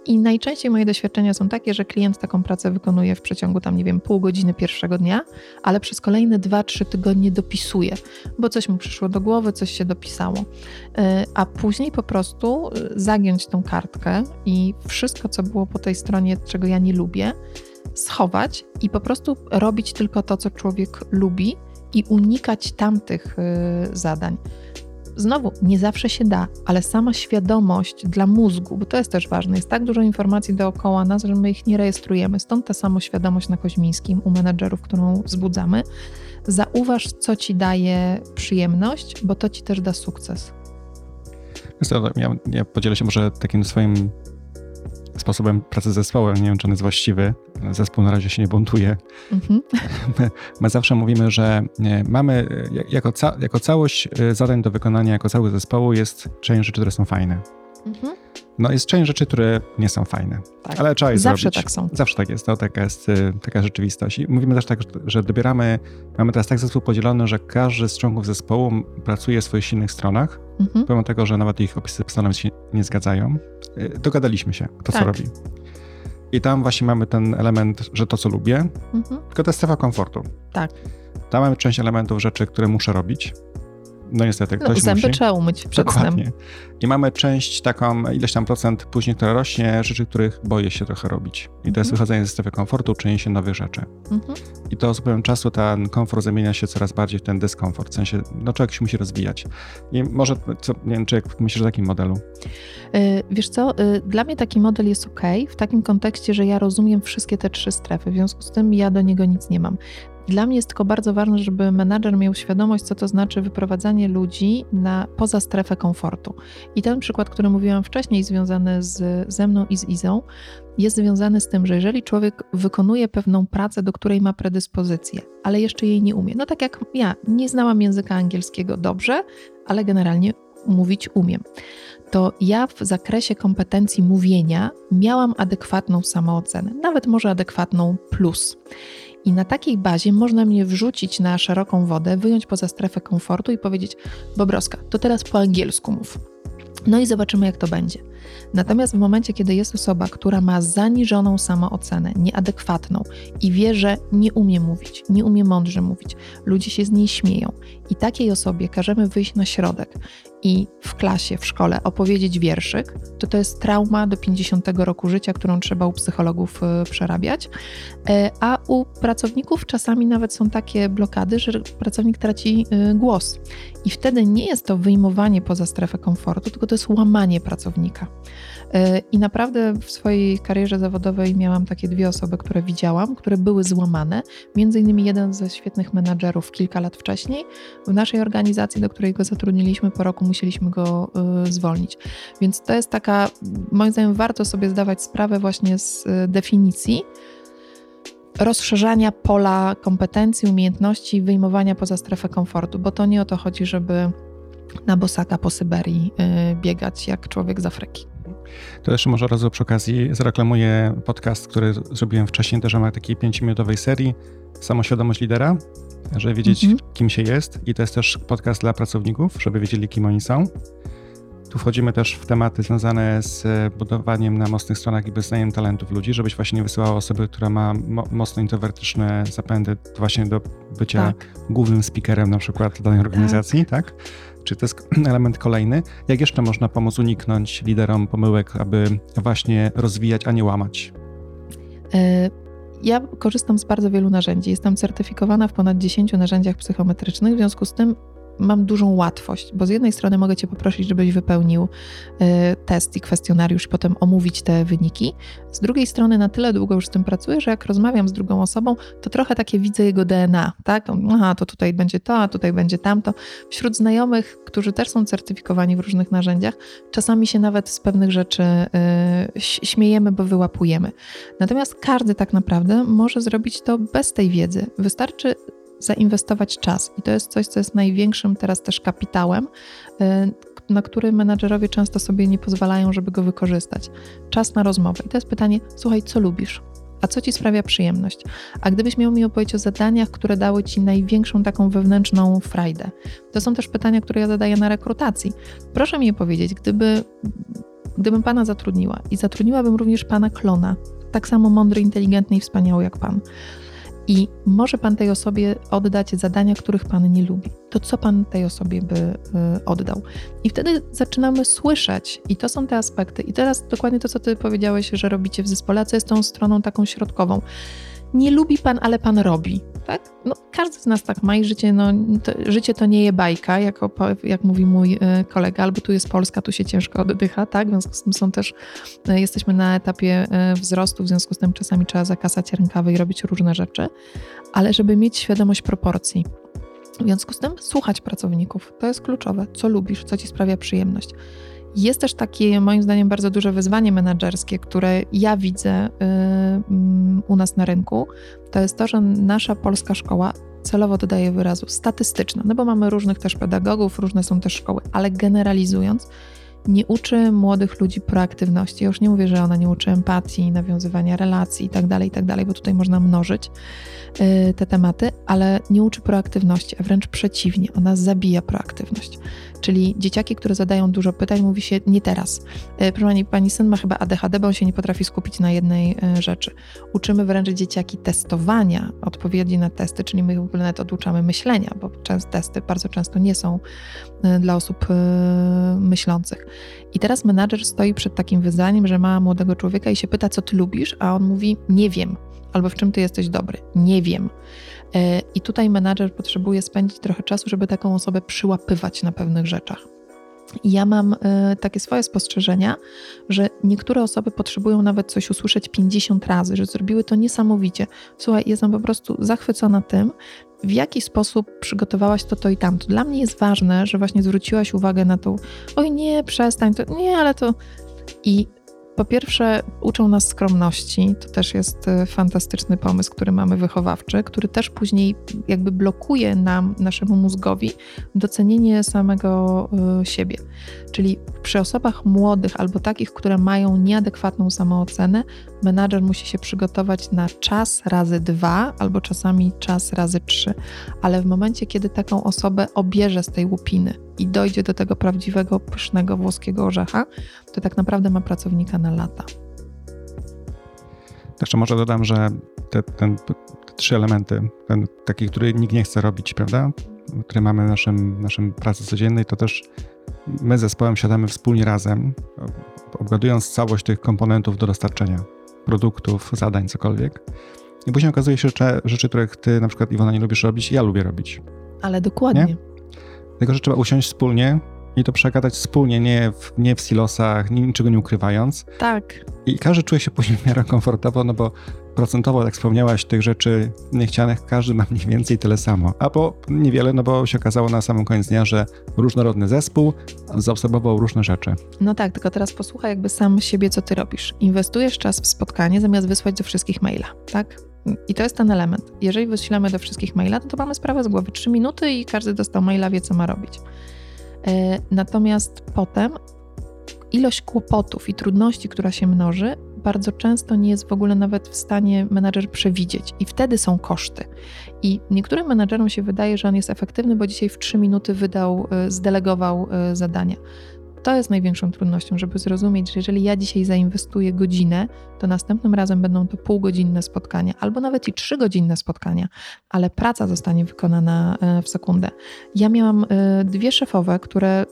I najczęściej moje doświadczenia są takie, że klient taką pracę wykonuje w przeciągu tam, nie wiem, pół godziny pierwszego dnia, ale przez kolejne 2-3 tygodnie dopisuje, bo coś mu przyszło do głowy, coś się dopisało. E, a później po prostu e, zagiąć tą kartkę i wszystko, co było po tej stronie, czego ja nie lubię, schować i po prostu robić tylko to, co człowiek lubi i unikać tamtych e, zadań. Znowu, nie zawsze się da, ale sama świadomość dla mózgu, bo to jest też ważne, jest tak dużo informacji dookoła nas, że my ich nie rejestrujemy. Stąd ta samoświadomość na Koźmińskim u menedżerów, którą wzbudzamy. Zauważ, co ci daje przyjemność, bo to ci też da sukces. Ja, ja podzielę się może takim swoim sposobem pracy zespołem. Nie wiem, czy on jest właściwy. Zespół na razie się nie buntuje. Mhm. My, my, zawsze mówimy, że mamy jako, ca jako całość y, zadań do wykonania, jako cały zespołu jest część rzeczy, które są fajne. Mhm. No jest część rzeczy, które nie są fajne, tak. ale trzeba je Zawsze zrobić. tak są. Zawsze tak jest, to taka jest y, taka rzeczywistość. I mówimy też tak, że dobieramy, mamy teraz tak zespół podzielony, że każdy z członków zespołu pracuje w swoich silnych stronach, mhm. pomimo tego, że nawet ich opisy stanowisk się nie zgadzają. Y, dogadaliśmy się, to tak. co robi. I tam właśnie mamy ten element, że to co lubię, mhm. tylko to jest strefa komfortu. Tak. Tam mamy część elementów rzeczy, które muszę robić, no niestety, no, ktoś no, zęby musi. trzeba umyć przed Dokładnie. snem. I mamy część taką, ileś tam procent później, która rośnie, rzeczy, których boję się trochę robić. I mhm. to jest mhm. wychodzenie ze strefy komfortu, czynienie się nowych rzeczy. Mhm. I to z upływem czasu ten komfort zamienia się coraz bardziej w ten dyskomfort, w sensie, no człowiek się musi rozwijać. I może, co, nie wiem, czy jak myślisz o takim modelu? Yy, wiesz co, yy, dla mnie taki model jest ok, w takim kontekście, że ja rozumiem wszystkie te trzy strefy, w związku z tym ja do niego nic nie mam. Dla mnie jest tylko bardzo ważne, żeby menadżer miał świadomość, co to znaczy wyprowadzanie ludzi na, poza strefę komfortu. I ten przykład, który mówiłam wcześniej, związany z, ze mną i z Izą, jest związany z tym, że jeżeli człowiek wykonuje pewną pracę, do której ma predyspozycję, ale jeszcze jej nie umie, no tak jak ja, nie znałam języka angielskiego dobrze, ale generalnie mówić umiem to ja w zakresie kompetencji mówienia miałam adekwatną samoocenę, nawet może adekwatną plus. I na takiej bazie można mnie wrzucić na szeroką wodę, wyjąć poza strefę komfortu i powiedzieć: Bobroska, to teraz po angielsku mów. No i zobaczymy, jak to będzie. Natomiast w momencie, kiedy jest osoba, która ma zaniżoną samoocenę, nieadekwatną i wie, że nie umie mówić, nie umie mądrze mówić, ludzie się z niej śmieją i takiej osobie każemy wyjść na środek i w klasie, w szkole opowiedzieć wierszyk, to to jest trauma do 50 roku życia, którą trzeba u psychologów e, przerabiać. E, a u pracowników czasami nawet są takie blokady, że pracownik traci e, głos. I wtedy nie jest to wyjmowanie poza strefę komfortu, tylko to jest łamanie pracownika. I naprawdę w swojej karierze zawodowej miałam takie dwie osoby, które widziałam, które były złamane. Między innymi jeden ze świetnych menadżerów kilka lat wcześniej w naszej organizacji, do której go zatrudniliśmy po roku, musieliśmy go y, zwolnić. Więc to jest taka, moim zdaniem, warto sobie zdawać sprawę właśnie z y, definicji rozszerzania pola kompetencji, umiejętności, wyjmowania poza strefę komfortu, bo to nie o to chodzi, żeby na bosaka po Syberii y, biegać jak człowiek z Afryki. To jeszcze może razu przy okazji zareklamuję podcast, który zrobiłem wcześniej też ramach takiej pięciominutowej serii Samoświadomość lidera, żeby wiedzieć, mm -hmm. kim się jest. I to jest też podcast dla pracowników, żeby wiedzieli, kim oni są. Tu wchodzimy też w tematy związane z budowaniem na mocnych stronach i wyznaniem talentów ludzi, żebyś właśnie nie wysyłała osoby, która ma mo mocno introwertyczne zapędy właśnie do bycia tak. głównym speakerem na przykład danej organizacji, tak? tak? Czy to jest element kolejny? Jak jeszcze można pomóc uniknąć liderom pomyłek, aby właśnie rozwijać, a nie łamać? E, ja korzystam z bardzo wielu narzędzi. Jestem certyfikowana w ponad 10 narzędziach psychometrycznych, w związku z tym mam dużą łatwość, bo z jednej strony mogę Cię poprosić, żebyś wypełnił y, test i kwestionariusz, potem omówić te wyniki. Z drugiej strony na tyle długo już z tym pracuję, że jak rozmawiam z drugą osobą, to trochę takie widzę jego DNA, tak? Aha, to tutaj będzie to, a tutaj będzie tamto. Wśród znajomych, którzy też są certyfikowani w różnych narzędziach, czasami się nawet z pewnych rzeczy y, śmiejemy, bo wyłapujemy. Natomiast każdy tak naprawdę może zrobić to bez tej wiedzy. Wystarczy zainwestować czas. I to jest coś, co jest największym teraz też kapitałem, y, na który menadżerowie często sobie nie pozwalają, żeby go wykorzystać. Czas na rozmowę. I to jest pytanie: słuchaj, co lubisz? A co ci sprawia przyjemność? A gdybyś miał mi opowiedzieć o zadaniach, które dały ci największą taką wewnętrzną frajdę? To są też pytania, które ja zadaję na rekrutacji. Proszę mi powiedzieć, gdyby, gdybym pana zatrudniła i zatrudniłabym również pana klona, tak samo mądry, inteligentny i wspaniały jak pan, i może Pan tej osobie oddać zadania, których Pan nie lubi. To co Pan tej osobie by y, oddał? I wtedy zaczynamy słyszeć, i to są te aspekty. I teraz dokładnie to, co Ty powiedziałeś, że robicie w zespole, co jest tą stroną taką środkową nie lubi pan, ale pan robi. Tak? No, każdy z nas tak ma i życie, no, to, życie to nie je bajka, jak, jak mówi mój y, kolega, albo tu jest Polska, tu się ciężko oddycha, tak? W związku z tym są też, y, jesteśmy na etapie y, wzrostu, w związku z tym czasami trzeba zakasać rękawy i robić różne rzeczy, ale żeby mieć świadomość proporcji. W związku z tym słuchać pracowników, to jest kluczowe. Co lubisz, co ci sprawia przyjemność. Jest też takie, moim zdaniem, bardzo duże wyzwanie menedżerskie, które ja widzę y, mm, u nas na rynku. To jest to, że nasza polska szkoła celowo dodaje wyrazu statystyczna, no bo mamy różnych też pedagogów, różne są też szkoły, ale generalizując, nie uczy młodych ludzi proaktywności. Ja już nie mówię, że ona nie uczy empatii, nawiązywania relacji itd., tak itd., tak bo tutaj można mnożyć y, te tematy, ale nie uczy proaktywności, a wręcz przeciwnie, ona zabija proaktywność. Czyli dzieciaki, które zadają dużo pytań, mówi się nie teraz. E, proszę pani, pani syn ma chyba ADHD, bo on się nie potrafi skupić na jednej e, rzeczy. Uczymy wręcz dzieciaki testowania, odpowiedzi na testy, czyli my w ogóle nawet oduczamy myślenia, bo testy bardzo często nie są dla osób myślących. I teraz menadżer stoi przed takim wyzwaniem, że ma młodego człowieka i się pyta, co ty lubisz, a on mówi, nie wiem, albo w czym ty jesteś dobry, nie wiem. E, I tutaj menadżer potrzebuje spędzić trochę czasu, żeby taką osobę przyłapywać na pewnych rzeczach. Ja mam e, takie swoje spostrzeżenia, że niektóre osoby potrzebują nawet coś usłyszeć 50 razy, że zrobiły to niesamowicie. Słuchaj, jestem po prostu zachwycona tym, w jaki sposób przygotowałaś to, to i tamto. Dla mnie jest ważne, że właśnie zwróciłaś uwagę na to, oj nie, przestań, to nie, ale to... I po pierwsze, uczą nas skromności. To też jest e, fantastyczny pomysł, który mamy wychowawczy, który też później jakby blokuje nam, naszemu mózgowi, docenienie samego e, siebie. Czyli przy osobach młodych albo takich, które mają nieadekwatną samoocenę, menadżer musi się przygotować na czas razy dwa, albo czasami czas razy trzy. Ale w momencie, kiedy taką osobę obierze z tej łupiny i dojdzie do tego prawdziwego, pysznego włoskiego orzecha, to tak naprawdę ma pracownika na lata. Jeszcze może dodam, że te, ten, te trzy elementy, ten taki, który nikt nie chce robić, prawda? Który mamy w naszym, naszym pracy codziennej, to też my zespołem siadamy wspólnie razem, obgadując całość tych komponentów do dostarczenia produktów, zadań, cokolwiek. I później okazuje się, że rzeczy, których ty na przykład Iwona nie lubisz robić, ja lubię robić. Ale dokładnie. Nie? Tylko, że trzeba usiąść wspólnie i to przegadać wspólnie, nie w, nie w silosach, niczego nie ukrywając. Tak. I każdy czuje się później w miarę komfortowo, no bo procentowo, jak wspomniałaś, tych rzeczy niechcianych, każdy ma mniej więcej tyle samo. Albo niewiele, no bo się okazało na samym koniec dnia, że różnorodny zespół zaobserwował różne rzeczy. No tak, tylko teraz posłuchaj jakby sam siebie, co ty robisz. Inwestujesz czas w spotkanie, zamiast wysłać do wszystkich maila, tak? I to jest ten element. Jeżeli wyślemy do wszystkich maila, to, to mamy sprawę z głowy. Trzy minuty i każdy dostał maila, wie co ma robić. E, natomiast potem ilość kłopotów i trudności, która się mnoży, bardzo często nie jest w ogóle nawet w stanie menadżer przewidzieć, i wtedy są koszty. I niektórym menadżerom się wydaje, że on jest efektywny, bo dzisiaj w 3 minuty wydał, e, zdelegował e, zadania. To jest największą trudnością, żeby zrozumieć, że jeżeli ja dzisiaj zainwestuję godzinę, to następnym razem będą to półgodzinne spotkania, albo nawet i trzygodzinne spotkania, ale praca zostanie wykonana e, w sekundę. Ja miałam dwie szefowe, które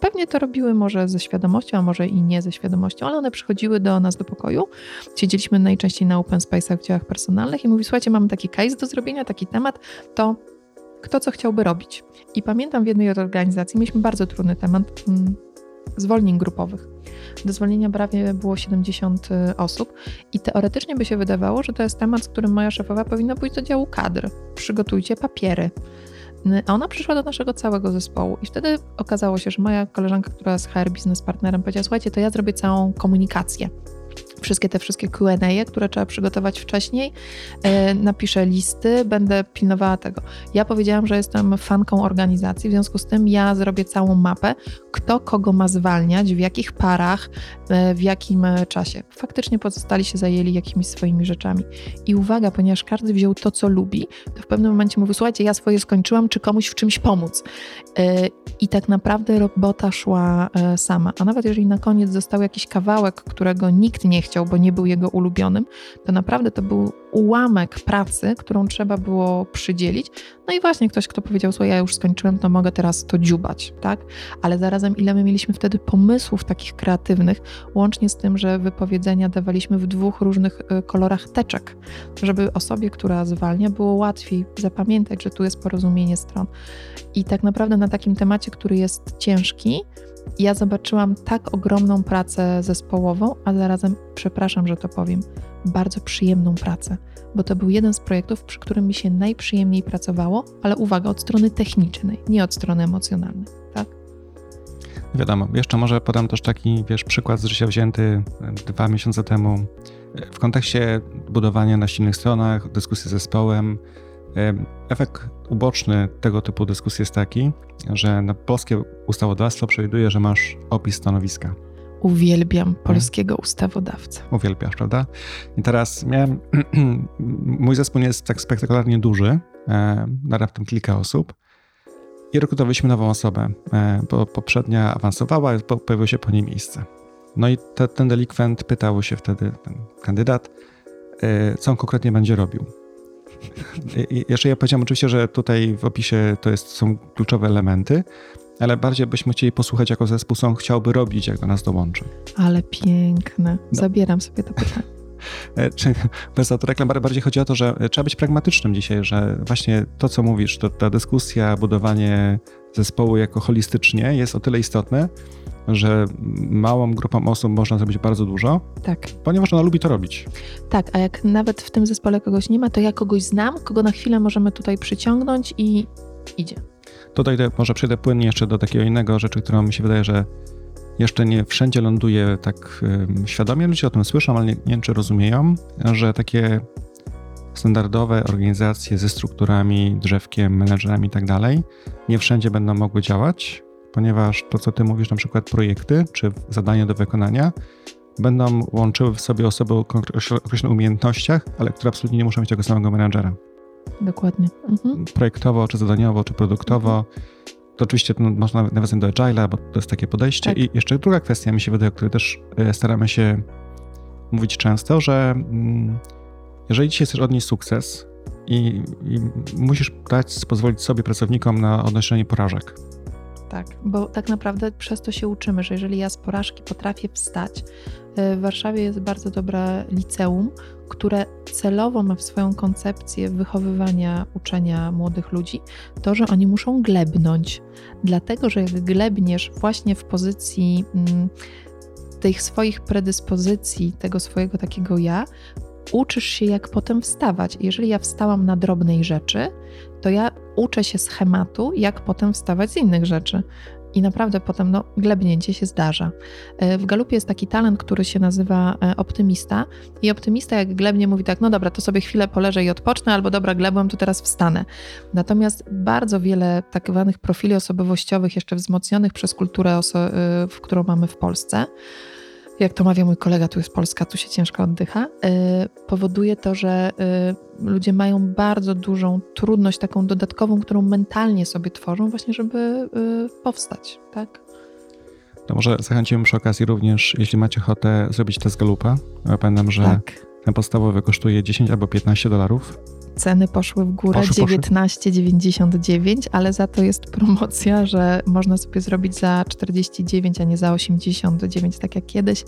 Pewnie to robiły może ze świadomością, a może i nie ze świadomością, ale one przychodziły do nas do pokoju. Siedzieliśmy najczęściej na open space'ach w działach personalnych i mówi, słuchajcie, mamy taki case do zrobienia, taki temat, to kto co chciałby robić. I pamiętam w jednej organizacji mieliśmy bardzo trudny temat mm, zwolnień grupowych. Do zwolnienia prawie było 70 y, osób i teoretycznie by się wydawało, że to jest temat, z którym moja szefowa powinna pójść do działu kadr. Przygotujcie papiery, a ona przyszła do naszego całego zespołu i wtedy okazało się, że moja koleżanka, która jest HR Business Partnerem, powiedziała, słuchajcie, to ja zrobię całą komunikację wszystkie te wszystkie Q&A, które trzeba przygotować wcześniej. E, napiszę listy, będę pilnowała tego. Ja powiedziałam, że jestem fanką organizacji, w związku z tym ja zrobię całą mapę, kto kogo ma zwalniać, w jakich parach, e, w jakim czasie. Faktycznie pozostali się zajęli jakimiś swoimi rzeczami. I uwaga, ponieważ każdy wziął to, co lubi, to w pewnym momencie mówił, słuchajcie, ja swoje skończyłam, czy komuś w czymś pomóc. E, I tak naprawdę robota szła sama. A nawet jeżeli na koniec został jakiś kawałek, którego nikt nie chciał, bo nie był jego ulubionym, to naprawdę to był ułamek pracy, którą trzeba było przydzielić. No i właśnie ktoś, kto powiedział, słuchaj, ja już skończyłem, to mogę teraz to dziubać, tak? Ale zarazem ile my mieliśmy wtedy pomysłów takich kreatywnych, łącznie z tym, że wypowiedzenia dawaliśmy w dwóch różnych y, kolorach teczek, żeby osobie, która zwalnia, było łatwiej zapamiętać, że tu jest porozumienie stron. I tak naprawdę na takim temacie, który jest ciężki, ja zobaczyłam tak ogromną pracę zespołową, a zarazem, przepraszam, że to powiem, bardzo przyjemną pracę, bo to był jeden z projektów, przy którym mi się najprzyjemniej pracowało, ale uwaga, od strony technicznej, nie od strony emocjonalnej, tak? Wiadomo, jeszcze może podam też taki, wiesz, przykład z życia wzięty dwa miesiące temu w kontekście budowania na silnych stronach, dyskusji z zespołem, Efekt uboczny tego typu dyskusji jest taki, że na polskie ustawodawstwo przewiduje, że masz opis stanowiska. Uwielbiam polskiego hmm. ustawodawcę. Uwielbiasz, prawda? I teraz miałem. (clears throat) mój zespół nie jest tak spektakularnie duży, na raptem kilka osób. I rekrutowaliśmy nową osobę. E, bo poprzednia awansowała, pojawiło się po niej miejsce. No i te, ten delikwent pytał się wtedy, ten kandydat, e, co on konkretnie będzie robił. Jeszcze ja powiedziałem oczywiście, że tutaj w opisie to jest, są kluczowe elementy, ale bardziej byśmy chcieli posłuchać, jako zespół są chciałby robić, jak do nas dołączy. Ale piękne. No. Zabieram sobie to pytanie. (laughs) (laughs) E, czy bez autoreklam bardziej chodzi o to, że trzeba być pragmatycznym dzisiaj, że właśnie to, co mówisz, to ta dyskusja, budowanie zespołu jako holistycznie jest o tyle istotne, że małą grupą osób można zrobić bardzo dużo, tak. ponieważ ona lubi to robić. Tak, a jak nawet w tym zespole kogoś nie ma, to ja kogoś znam, kogo na chwilę możemy tutaj przyciągnąć i idzie. Tutaj może przejdę płynnie jeszcze do takiego innego rzeczy, którą mi się wydaje, że jeszcze nie wszędzie ląduje tak świadomie. Ludzie o tym słyszą, ale nie, nie wiem, czy rozumieją, że takie standardowe organizacje ze strukturami, drzewkiem, menedżerami i tak dalej, nie wszędzie będą mogły działać, ponieważ to, co ty mówisz, na przykład projekty czy zadania do wykonania, będą łączyły w sobie osoby o określonych umiejętnościach, ale które absolutnie nie muszą mieć tego samego menadżera. Dokładnie. Mhm. Projektowo, czy zadaniowo, czy produktowo. Mhm. To oczywiście to można nawiązać do Agile'a, bo to jest takie podejście. Tak. I jeszcze druga kwestia mi się wydaje, o której też e, staramy się mówić często, że mm, jeżeli dzisiaj chcesz odnieść sukces i, i musisz dać, pozwolić sobie pracownikom na odnoszenie porażek, tak, bo tak naprawdę przez to się uczymy, że jeżeli ja z porażki potrafię wstać, y, w Warszawie jest bardzo dobre liceum, które celowo ma w swoją koncepcję wychowywania, uczenia młodych ludzi, to, że oni muszą glebnąć. Dlatego, że jak glebniesz właśnie w pozycji mm, tych swoich predyspozycji, tego swojego takiego ja, uczysz się, jak potem wstawać. Jeżeli ja wstałam na drobnej rzeczy, to ja uczę się schematu, jak potem wstawać z innych rzeczy. I naprawdę potem no, glebnięcie się zdarza. E, w galupie jest taki talent, który się nazywa e, optymista. I optymista, jak glebnie, mówi tak: No dobra, to sobie chwilę poleżę i odpocznę, albo dobra, glebłem, to teraz wstanę. Natomiast bardzo wiele tak zwanych profili osobowościowych, jeszcze wzmocnionych przez kulturę, e, w którą mamy w Polsce, jak to mawia mój kolega, tu jest Polska, tu się ciężko oddycha, y, powoduje to, że y, ludzie mają bardzo dużą trudność, taką dodatkową, którą mentalnie sobie tworzą, właśnie, żeby y, powstać, tak? To może zachęcimy przy okazji również, jeśli macie ochotę zrobić test Galupa. Pamiętam, że tak. ten podstawowy kosztuje 10 albo 15 dolarów ceny poszły w górę 19,99, ale za to jest promocja, że można sobie zrobić za 49, a nie za 89, tak jak kiedyś, y,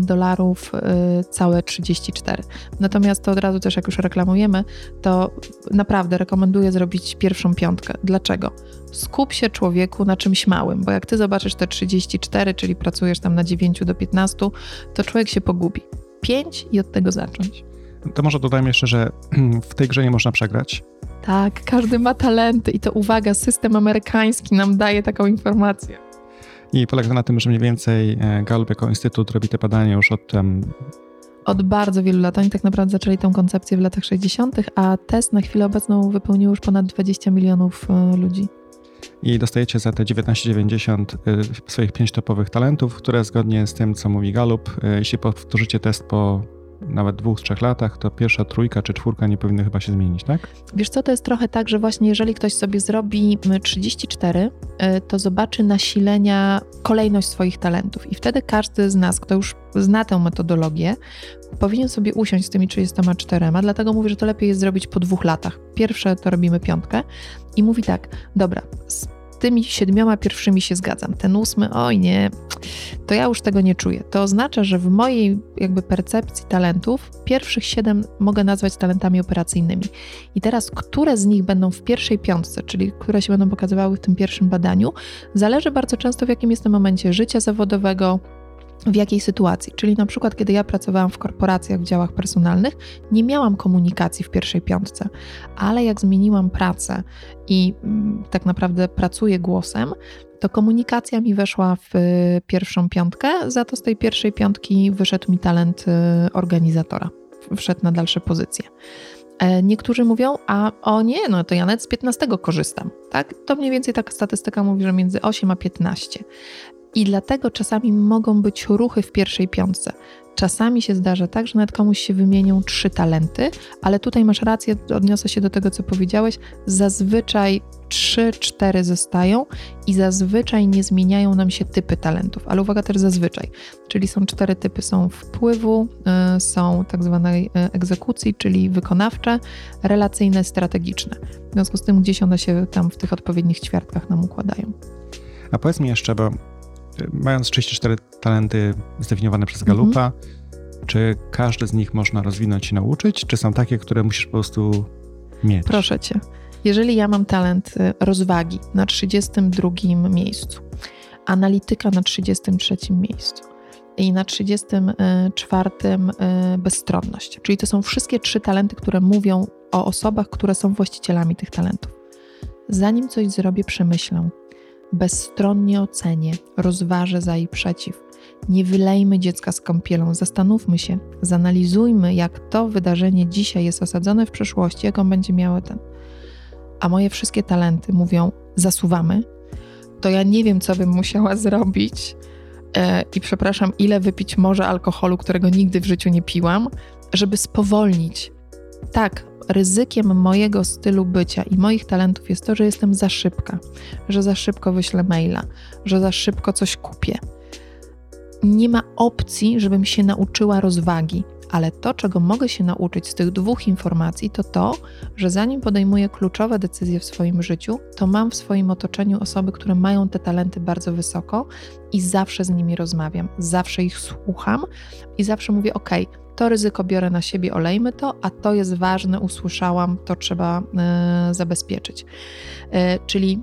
dolarów y, całe 34. Natomiast to od razu też, jak już reklamujemy, to naprawdę rekomenduję zrobić pierwszą piątkę. Dlaczego? Skup się człowieku na czymś małym, bo jak ty zobaczysz te 34, czyli pracujesz tam na 9 do 15, to człowiek się pogubi. 5 i od tego zacząć. To może dodajmy jeszcze, że (clears throat) w tej grze nie można przegrać. Tak, każdy ma talenty i to uwaga, system amerykański nam daje taką informację. I polega na tym, że mniej więcej e, Gallup jako instytut robi te badania już od um... od bardzo wielu lat. Oni tak naprawdę zaczęli tą koncepcję w latach 60., a test na chwilę obecną wypełnił już ponad 20 milionów e, ludzi. I dostajecie za te 19,90 e, swoich pięć topowych talentów, które zgodnie z tym, co mówi Gallup, jeśli powtórzycie test po nawet dwóch, trzech latach, to pierwsza trójka czy czwórka nie powinny chyba się zmienić, tak? Wiesz co, to jest trochę tak, że właśnie jeżeli ktoś sobie zrobi 34, y, to zobaczy nasilenia, kolejność swoich talentów i wtedy każdy z nas, kto już zna tę metodologię, powinien sobie usiąść z tymi 34, dlatego mówię, że to lepiej jest zrobić po dwóch latach. Pierwsze to robimy piątkę i mówi tak, dobra, tymi siedmioma pierwszymi się zgadzam. Ten ósmy, oj nie, to ja już tego nie czuję. To oznacza, że w mojej jakby percepcji talentów pierwszych siedem mogę nazwać talentami operacyjnymi. I teraz, które z nich będą w pierwszej piątce, czyli które się będą pokazywały w tym pierwszym badaniu, zależy bardzo często w jakim jestem momencie życia zawodowego, w jakiej sytuacji. Czyli na przykład, kiedy ja pracowałam w korporacjach, w działach personalnych, nie miałam komunikacji w pierwszej piątce, ale jak zmieniłam pracę i mm, tak naprawdę pracuję głosem, to komunikacja mi weszła w y, pierwszą piątkę, za to z tej pierwszej piątki wyszedł mi talent y, organizatora, wszedł na dalsze pozycje. E, niektórzy mówią, a o nie, no to ja nawet z 15 korzystam. Tak? To mniej więcej taka statystyka mówi, że między 8 a 15. I dlatego czasami mogą być ruchy w pierwszej piątce. Czasami się zdarza tak, że nawet komuś się wymienią trzy talenty, ale tutaj masz rację, odniosę się do tego, co powiedziałeś. Zazwyczaj trzy, cztery zostają i zazwyczaj nie zmieniają nam się typy talentów. Ale uwaga też zazwyczaj, czyli są cztery typy: są wpływu, y, są tak zwanej y, egzekucji, czyli wykonawcze, relacyjne, strategiczne. W związku z tym gdzieś one się tam w tych odpowiednich ćwiartkach nam układają. A powiedz mi jeszcze, bo mając 34 talenty zdefiniowane przez Galupa, mhm. czy każdy z nich można rozwinąć i nauczyć, czy są takie, które musisz po prostu mieć? Proszę cię. Jeżeli ja mam talent y, rozwagi na 32 miejscu, analityka na 33 miejscu i na 34 y, bezstronność, czyli to są wszystkie trzy talenty, które mówią o osobach, które są właścicielami tych talentów. Zanim coś zrobię, przemyślę, bezstronnie ocenię, rozważę za i przeciw. Nie wylejmy dziecka z kąpielą, zastanówmy się, zanalizujmy, jak to wydarzenie dzisiaj jest osadzone w przeszłości, jaką będzie miało ten. A moje wszystkie talenty mówią, zasuwamy, to ja nie wiem, co bym musiała zrobić, e, i przepraszam, ile wypić może alkoholu, którego nigdy w życiu nie piłam, żeby spowolnić. Tak, ryzykiem mojego stylu bycia i moich talentów jest to, że jestem za szybka, że za szybko wyślę maila, że za szybko coś kupię. Nie ma opcji, żebym się nauczyła rozwagi, ale to, czego mogę się nauczyć z tych dwóch informacji, to to, że zanim podejmuję kluczowe decyzje w swoim życiu, to mam w swoim otoczeniu osoby, które mają te talenty bardzo wysoko i zawsze z nimi rozmawiam, zawsze ich słucham i zawsze mówię: OK, to ryzyko biorę na siebie, olejmy to, a to jest ważne, usłyszałam, to trzeba y, zabezpieczyć. Y, czyli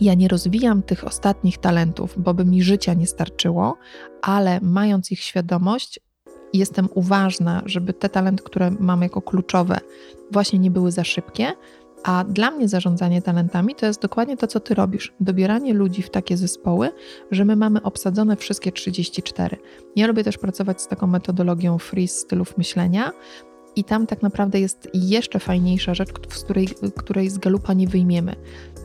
ja nie rozwijam tych ostatnich talentów, bo by mi życia nie starczyło, ale mając ich świadomość, jestem uważna, żeby te talenty, które mam jako kluczowe, właśnie nie były za szybkie. A dla mnie zarządzanie talentami to jest dokładnie to, co ty robisz. Dobieranie ludzi w takie zespoły, że my mamy obsadzone wszystkie 34. Ja lubię też pracować z taką metodologią free stylów myślenia, i tam tak naprawdę jest jeszcze fajniejsza rzecz, z której, której z galupa nie wyjmiemy.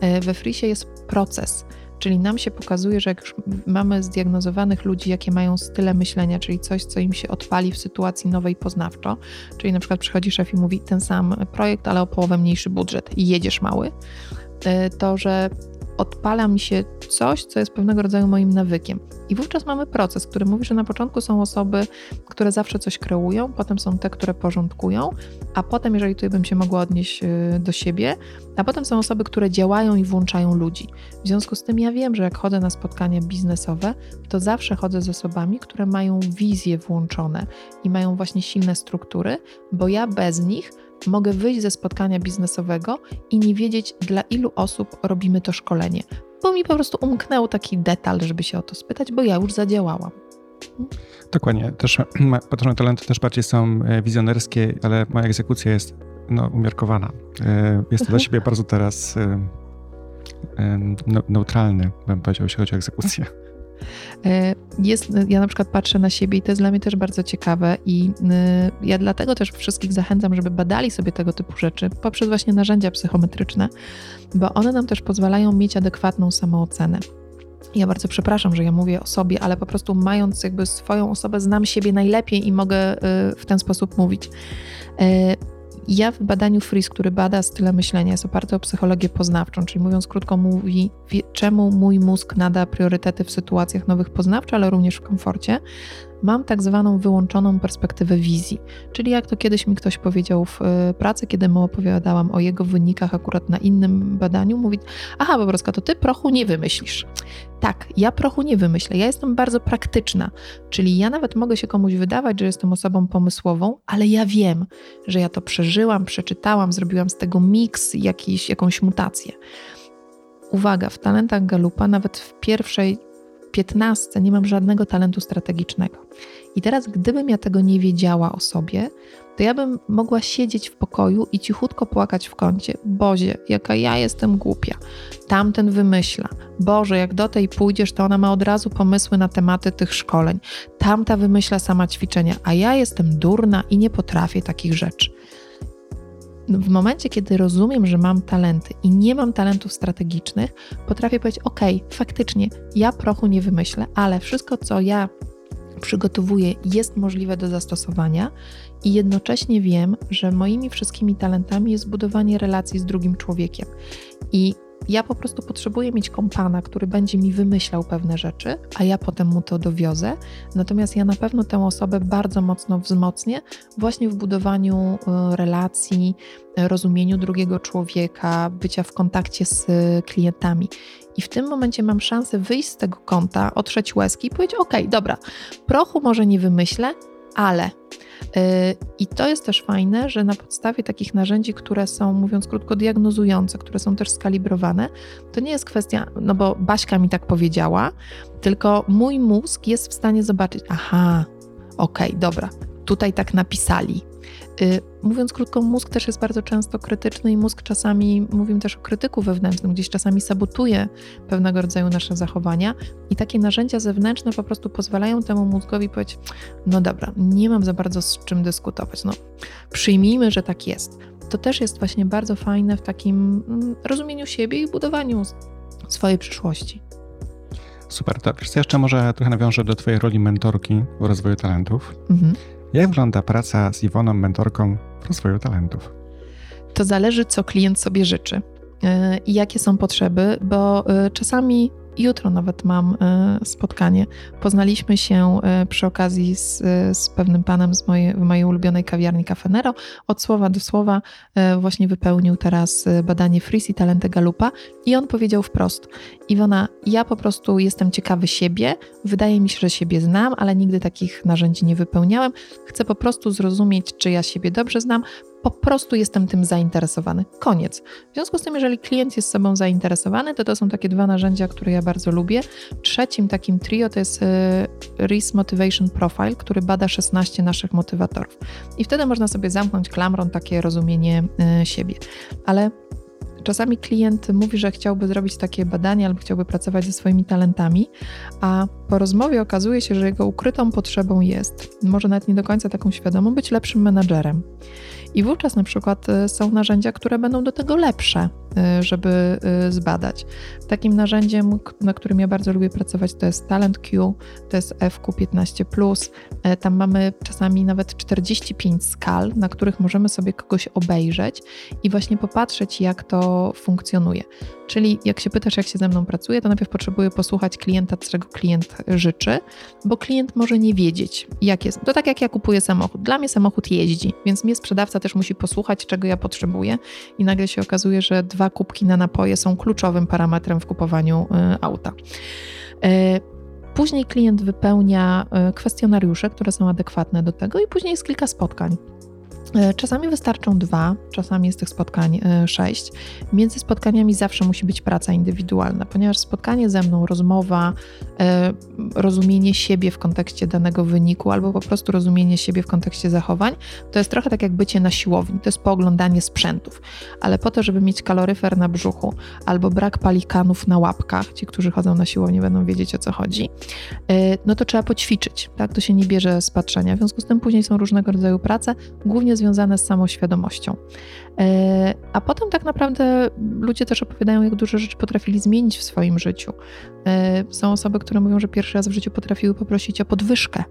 E, we Frisie jest proces. Czyli nam się pokazuje, że jak już mamy zdiagnozowanych ludzi, jakie mają style myślenia, czyli coś, co im się odpali w sytuacji nowej poznawczo, czyli na przykład przychodzi szef i mówi ten sam projekt, ale o połowę mniejszy budżet i jedziesz mały, y, to że odpala mi się coś, co jest pewnego rodzaju moim nawykiem. I wówczas mamy proces, który mówi, że na początku są osoby, które zawsze coś kreują, potem są te, które porządkują, a potem, jeżeli tutaj bym się mogła odnieść y, do siebie, a potem są osoby, które działają i włączają ludzi. W związku z tym ja wiem, że jak chodzę na spotkania biznesowe, to zawsze chodzę z osobami, które mają wizje włączone i mają właśnie silne struktury, bo ja bez nich mogę wyjść ze spotkania biznesowego i nie wiedzieć, dla ilu osób robimy to szkolenie, bo mi po prostu umknął taki detal, żeby się o to spytać, bo ja już zadziałałam. Dokładnie. Też (clears throat) patrzone talenty też bardziej są e, wizjonerskie, ale moja egzekucja jest no, umiarkowana. E, jest to dla siebie bardzo teraz e, neutralny, bym powiedział, jeśli chodzi o egzekucję. E, jest, ja na przykład patrzę na siebie i to jest dla mnie też bardzo ciekawe i e, ja dlatego też wszystkich zachęcam, żeby badali sobie tego typu rzeczy poprzez właśnie narzędzia psychometryczne, bo one nam też pozwalają mieć adekwatną samoocenę. Ja bardzo przepraszam, że ja mówię o sobie, ale po prostu mając jakby swoją osobę, znam siebie najlepiej i mogę e, w ten sposób mówić. Ja w badaniu Fris, który bada style myślenia, jest oparty o psychologię poznawczą, czyli mówiąc krótko, mówi, czemu mój mózg nada priorytety w sytuacjach nowych poznawczo, ale również w komforcie mam tak zwaną wyłączoną perspektywę wizji. Czyli jak to kiedyś mi ktoś powiedział w e, pracy, kiedy mu opowiadałam o jego wynikach akurat na innym badaniu, mówi: Aha, Bobroska, to ty prochu nie wymyślisz. Tak, ja prochu nie wymyślę. Ja jestem bardzo praktyczna, czyli ja nawet mogę się komuś wydawać, że jestem osobą pomysłową, ale ja wiem, że ja to przeżyłam, przeczytałam, zrobiłam z tego miks, jakiś, jakąś mutację. Uwaga, w talentach Galupa nawet w pierwszej 15 nie mam żadnego talentu strategicznego. I teraz, gdybym ja tego nie wiedziała o sobie, to ja bym mogła siedzieć w pokoju i cichutko płakać w kącie. Bozie, jaka ja jestem głupia. Tamten wymyśla. Boże, jak do tej pójdziesz, to ona ma od razu pomysły na tematy tych szkoleń. Tamta wymyśla sama ćwiczenia, a ja jestem durna i nie potrafię takich rzeczy w momencie, kiedy rozumiem, że mam talenty i nie mam talentów strategicznych, potrafię powiedzieć: OK, faktycznie, ja prochu nie wymyślę, ale wszystko, co ja przygotowuję, jest możliwe do zastosowania i jednocześnie wiem, że moimi wszystkimi talentami jest budowanie relacji z drugim człowiekiem. I ja po prostu potrzebuję mieć kompana, który będzie mi wymyślał pewne rzeczy, a ja potem mu to dowiozę. Natomiast ja na pewno tę osobę bardzo mocno wzmocnię właśnie w budowaniu e, relacji, rozumieniu drugiego człowieka, bycia w kontakcie z klientami. I w tym momencie mam szansę wyjść z tego konta, otrzeć łezki i powiedzieć: OK, dobra, prochu może nie wymyślę, ale Y, I to jest też fajne, że na podstawie takich narzędzi, które są, mówiąc krótko, diagnozujące, które są też skalibrowane, to nie jest kwestia, no bo Baśka mi tak powiedziała, tylko mój mózg jest w stanie zobaczyć, aha, okej, okay, dobra, tutaj tak napisali, mówiąc krótko, mózg też jest bardzo często krytyczny i mózg czasami, mówimy też o krytyku wewnętrznym, gdzieś czasami sabotuje pewnego rodzaju nasze zachowania i takie narzędzia zewnętrzne po prostu pozwalają temu mózgowi powiedzieć, no dobra, nie mam za bardzo z czym dyskutować, no przyjmijmy, że tak jest. To też jest właśnie bardzo fajne w takim mm, rozumieniu siebie i budowaniu swojej przyszłości. Super, to wiesz jeszcze może trochę nawiążę do twojej roli mentorki w rozwoju talentów. Mhm. Jak wygląda praca z Iwoną, mentorką w rozwoju talentów? To zależy, co klient sobie życzy e, i jakie są potrzeby, bo e, czasami Jutro nawet mam e, spotkanie. Poznaliśmy się e, przy okazji z, e, z pewnym panem z mojej, w mojej ulubionej kawiarni Cafenero. Od słowa do słowa właśnie wypełnił teraz badanie Freeze i talenty Galupa i on powiedział wprost: Iwona, ja po prostu jestem ciekawy siebie. Wydaje mi się, że siebie znam, ale nigdy takich narzędzi nie wypełniałem. Chcę po prostu zrozumieć, czy ja siebie dobrze znam, po prostu jestem tym zainteresowany. Koniec. W związku z tym, jeżeli klient jest sobą zainteresowany, to to są takie dwa narzędzia, które ja bardzo lubię. Trzecim takim trio to jest e, RIS Motivation Profile, który bada 16 naszych motywatorów. I wtedy można sobie zamknąć klamrą takie rozumienie e, siebie. Ale Czasami klient mówi, że chciałby zrobić takie badanie albo chciałby pracować ze swoimi talentami, a po rozmowie okazuje się, że jego ukrytą potrzebą jest, może nawet nie do końca taką świadomą, być lepszym menadżerem. I wówczas na przykład y, są narzędzia, które będą do tego lepsze, żeby y, zbadać. Takim narzędziem, na którym ja bardzo lubię pracować, to jest TalentQ, to jest FQ15. E, tam mamy czasami nawet 45 skal, na których możemy sobie kogoś obejrzeć i właśnie popatrzeć, jak to funkcjonuje. Czyli jak się pytasz, jak się ze mną pracuje, to najpierw potrzebuję posłuchać klienta, czego klient życzy, bo klient może nie wiedzieć, jak jest. To tak jak ja kupuję samochód. Dla mnie samochód jeździ, więc mnie sprzedawca też musi posłuchać, czego ja potrzebuję i nagle się okazuje, że dwa kubki na napoje są kluczowym parametrem w kupowaniu y, auta. Y, później klient wypełnia y, kwestionariusze, które są adekwatne do tego, i później jest kilka spotkań. E, czasami wystarczą dwa, czasami jest tych spotkań e, sześć. Między spotkaniami zawsze musi być praca indywidualna, ponieważ spotkanie ze mną, rozmowa, e, rozumienie siebie w kontekście danego wyniku albo po prostu rozumienie siebie w kontekście zachowań, to jest trochę tak jak bycie na siłowni, to jest pooglądanie sprzętów. Ale po to, żeby mieć kaloryfer na brzuchu albo brak palikanów na łapkach, ci, którzy chodzą na siłownię będą wiedzieć o co chodzi, no to trzeba poćwiczyć, tak? To się nie bierze z patrzenia. W związku z tym później są różnego rodzaju prace, głównie związane z samoświadomością. E, a potem tak naprawdę ludzie też opowiadają, jak dużo rzeczy potrafili zmienić w swoim życiu. E, są osoby, które mówią, że pierwszy raz w życiu potrafiły poprosić o podwyżkę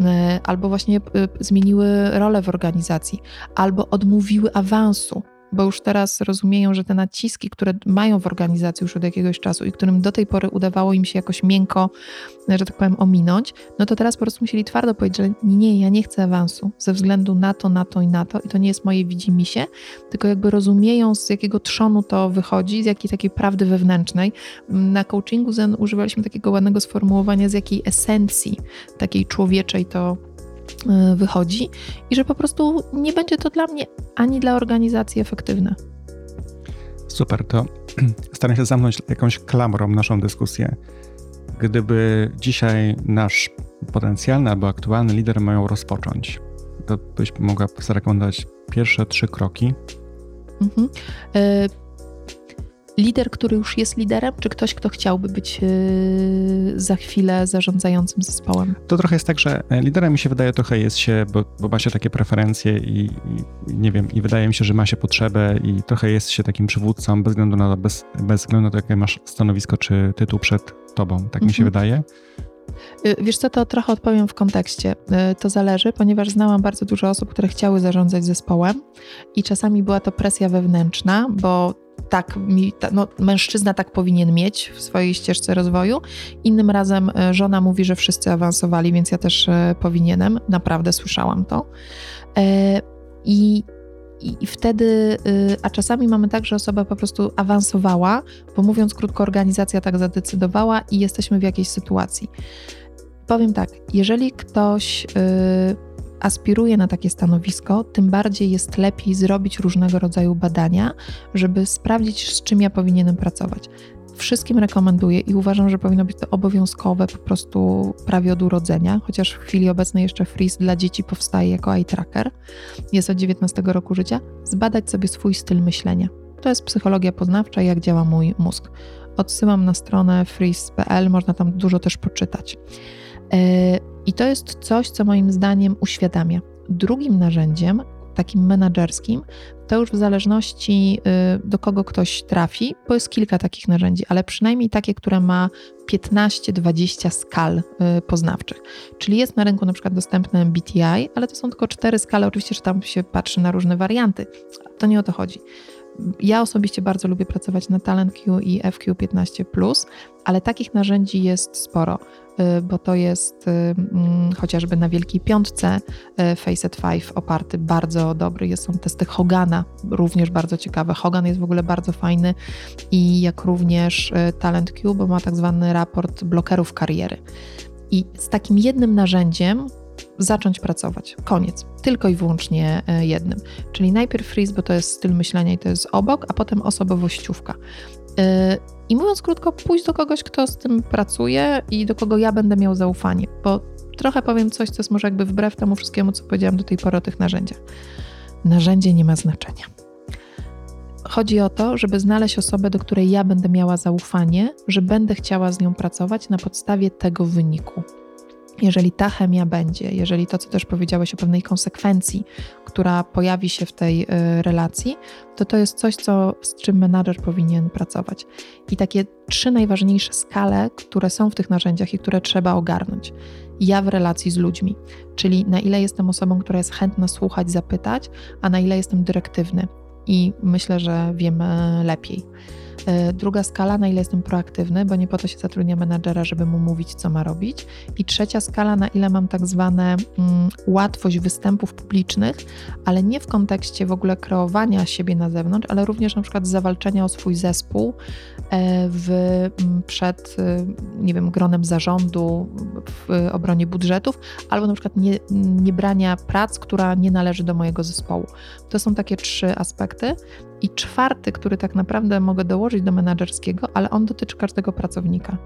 e, albo właśnie zmieniły rolę w organizacji, albo odmówiły awansu bo już teraz rozumieją, że te naciski, które mają w organizacji już od jakiegoś czasu i którym do tej pory udawało im się jakoś miękko, że tak powiem, ominąć, no to teraz po prostu musieli twardo powiedzieć, że nie, ja nie chcę awansu ze względu na to, na to i na to i to nie jest moje widzimisię, tylko jakby rozumieją z jakiego trzonu to wychodzi, z jakiej takiej prawdy wewnętrznej. Na coachingu Zen używaliśmy takiego ładnego sformułowania, z jakiej esencji takiej człowieczej to wychodzi i że po prostu nie będzie to dla mnie ani dla organizacji efektywne. Super, to (clears throat) staram się zamknąć jakąś klamrą naszą dyskusję. Gdyby dzisiaj nasz potencjalny albo aktualny lider mają rozpocząć, to byś mogła zarekomendować pierwsze trzy kroki. Mhm. Lider, który już jest liderem, czy ktoś, kto chciałby być yy, za chwilę zarządzającym zespołem? To trochę jest tak, że e, liderem mi się wydaje trochę jest się, bo, bo ma się takie preferencje i, i, nie wiem, i wydaje mi się, że ma się potrzebę i trochę jest się takim przywódcą bez względu na, bez, bez względu na to, jakie masz stanowisko czy tytuł przed tobą. Tak mhm. mi się mhm. wydaje. Y, wiesz co, to trochę odpowiem w kontekście. To zależy, ponieważ znałam bardzo dużo osób, które chciały zarządzać zespołem i czasami była to presja wewnętrzna, bo tak, mi, no, mężczyzna tak powinien mieć w swojej ścieżce rozwoju. Innym razem e, żona mówi, że wszyscy awansowali, więc ja też e, powinienem. Naprawdę słyszałam to. E, I i, wtedy, a czasami mamy tak, że osoba po prostu awansowała, bo mówiąc krótko, organizacja tak zadecydowała i jesteśmy w jakiejś sytuacji. Powiem tak, jeżeli ktoś aspiruje na takie stanowisko, tym bardziej jest lepiej zrobić różnego rodzaju badania, żeby sprawdzić, z czym ja powinienem pracować. Wszystkim rekomenduję i uważam, że powinno być to obowiązkowe po prostu prawie od urodzenia, chociaż w chwili obecnej jeszcze Freeze dla dzieci powstaje jako eye tracker, jest od 19 roku życia, zbadać sobie swój styl myślenia. To jest psychologia poznawcza, jak działa mój mózg. Odsyłam na stronę freeze.pl, można tam dużo też poczytać. I to jest coś, co moim zdaniem uświadamia. Drugim narzędziem, takim menadżerskim, to już w zależności y, do kogo ktoś trafi, bo jest kilka takich narzędzi, ale przynajmniej takie, które ma 15-20 skal y, poznawczych. Czyli jest na rynku na przykład dostępne MBTI, ale to są tylko cztery skale, oczywiście, że tam się patrzy na różne warianty. To nie o to chodzi. Ja osobiście bardzo lubię pracować na TalentQ i FQ15, ale takich narzędzi jest sporo. Y, bo to jest y, mm, chociażby na Wielkiej Piątce y, Facet 5 oparty, bardzo dobry. Jest, są testy Hogana, również bardzo ciekawe. Hogan jest w ogóle bardzo fajny i jak również Talent Q, bo ma tak zwany raport blokerów kariery. I z takim jednym narzędziem zacząć pracować. Koniec. Tylko i wyłącznie jednym. Czyli najpierw freeze, bo to jest styl myślenia i to jest obok, a potem osobowościówka. I mówiąc krótko, pójść do kogoś, kto z tym pracuje i do kogo ja będę miał zaufanie, bo trochę powiem coś, co jest może jakby wbrew temu wszystkiemu, co powiedziałam do tej pory o tych narzędziach. Narzędzie nie ma znaczenia. Chodzi o to, żeby znaleźć osobę, do której ja będę miała zaufanie, że będę chciała z nią pracować na podstawie tego wyniku jeżeli ta chemia będzie, jeżeli to, co też powiedziałeś o pewnej konsekwencji, która pojawi się w tej y, relacji, to to jest coś, co, z czym menadżer powinien pracować. I takie trzy najważniejsze skale, które są w tych narzędziach i które trzeba ogarnąć. Ja w relacji z ludźmi, czyli na ile jestem osobą, która jest chętna słuchać, zapytać, a na ile jestem dyrektywny. I myślę, że wiemy lepiej. E, druga skala, na ile jestem proaktywny, bo nie po to się zatrudnia menadżera, żeby mu mówić, co ma robić. I trzecia skala, na ile mam tak zwane mm, łatwość występów publicznych, ale nie w kontekście w ogóle kreowania siebie na zewnątrz, ale również na przykład zawalczenia o swój zespół e, w, mm, przed, e, nie wiem, gronem zarządu w obronie budżetów, albo na przykład nie, nie brania prac, która nie należy do mojego zespołu. To są takie trzy aspekty. I czwarty, który tak naprawdę mogę dołożyć do menedżerskiego, ale on dotyczy każdego pracownika.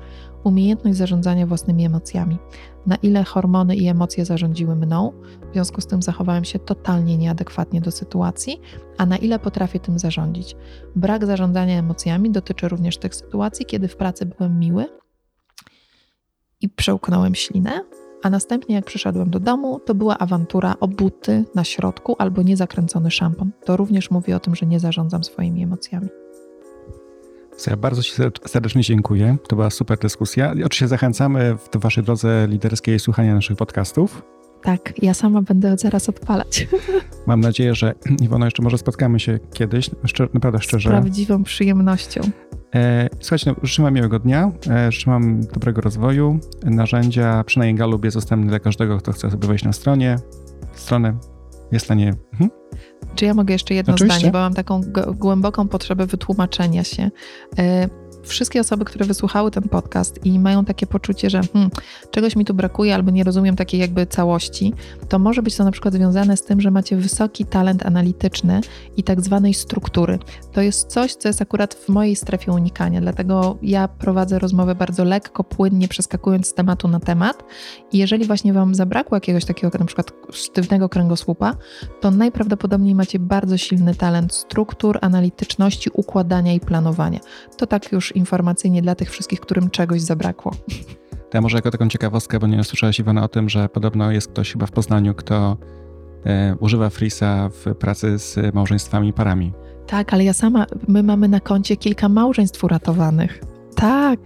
Umiejętność zarządzania własnymi emocjami. Na ile hormony i emocje zarządziły mną, w związku z tym zachowałem się totalnie nieadekwatnie do sytuacji, a na ile potrafię tym zarządzić. Brak zarządzania emocjami dotyczy również tych sytuacji, kiedy w pracy byłem miły i przełknąłem ślinę, a następnie jak przyszedłem do domu, to była awantura o buty na środku albo niezakręcony szampon. To również mówi o tym, że nie zarządzam swoimi emocjami. Ja bardzo Ci serdecznie dziękuję. To była super dyskusja. I oczywiście zachęcamy w Waszej drodze liderskiej słuchania naszych podcastów. Tak, ja sama będę zaraz odpalać. (laughs) Mam nadzieję, że Iwono, jeszcze może spotkamy się kiedyś, szczer, naprawdę szczerze. Z prawdziwą przyjemnością. E, słuchajcie, no, życzę Wam miłego dnia, e, życzę Wam dobrego rozwoju. Narzędzia, przynajmniej Galub jest dostępny dla każdego, kto chce sobie wejść na stronie. Stronę jest w stanie... Mhm. Czy ja mogę jeszcze jedno Oczywiście. zdanie, bo mam taką głęboką potrzebę wytłumaczenia się. E, wszystkie osoby, które wysłuchały ten podcast i mają takie poczucie, że hmm, czegoś mi tu brakuje albo nie rozumiem takiej jakby całości, to może być to na przykład związane z tym, że macie wysoki talent analityczny i tak zwanej struktury. To jest coś, co jest akurat w mojej strefie unikania, dlatego ja prowadzę rozmowę bardzo lekko, płynnie, przeskakując z tematu na temat i jeżeli właśnie Wam zabrakło jakiegoś takiego na przykład sztywnego kręgosłupa, to najprawdopodobniej macie bardzo silny talent struktur, analityczności, układania i planowania. To tak już informacyjnie dla tych wszystkich, którym czegoś zabrakło. Ja może jako taką ciekawostkę, bo nie słyszałeś Iwana o tym, że podobno jest ktoś chyba w Poznaniu, kto e, używa Frisa w pracy z małżeństwami i parami. Tak, ale ja sama, my mamy na koncie kilka małżeństw uratowanych. Tak.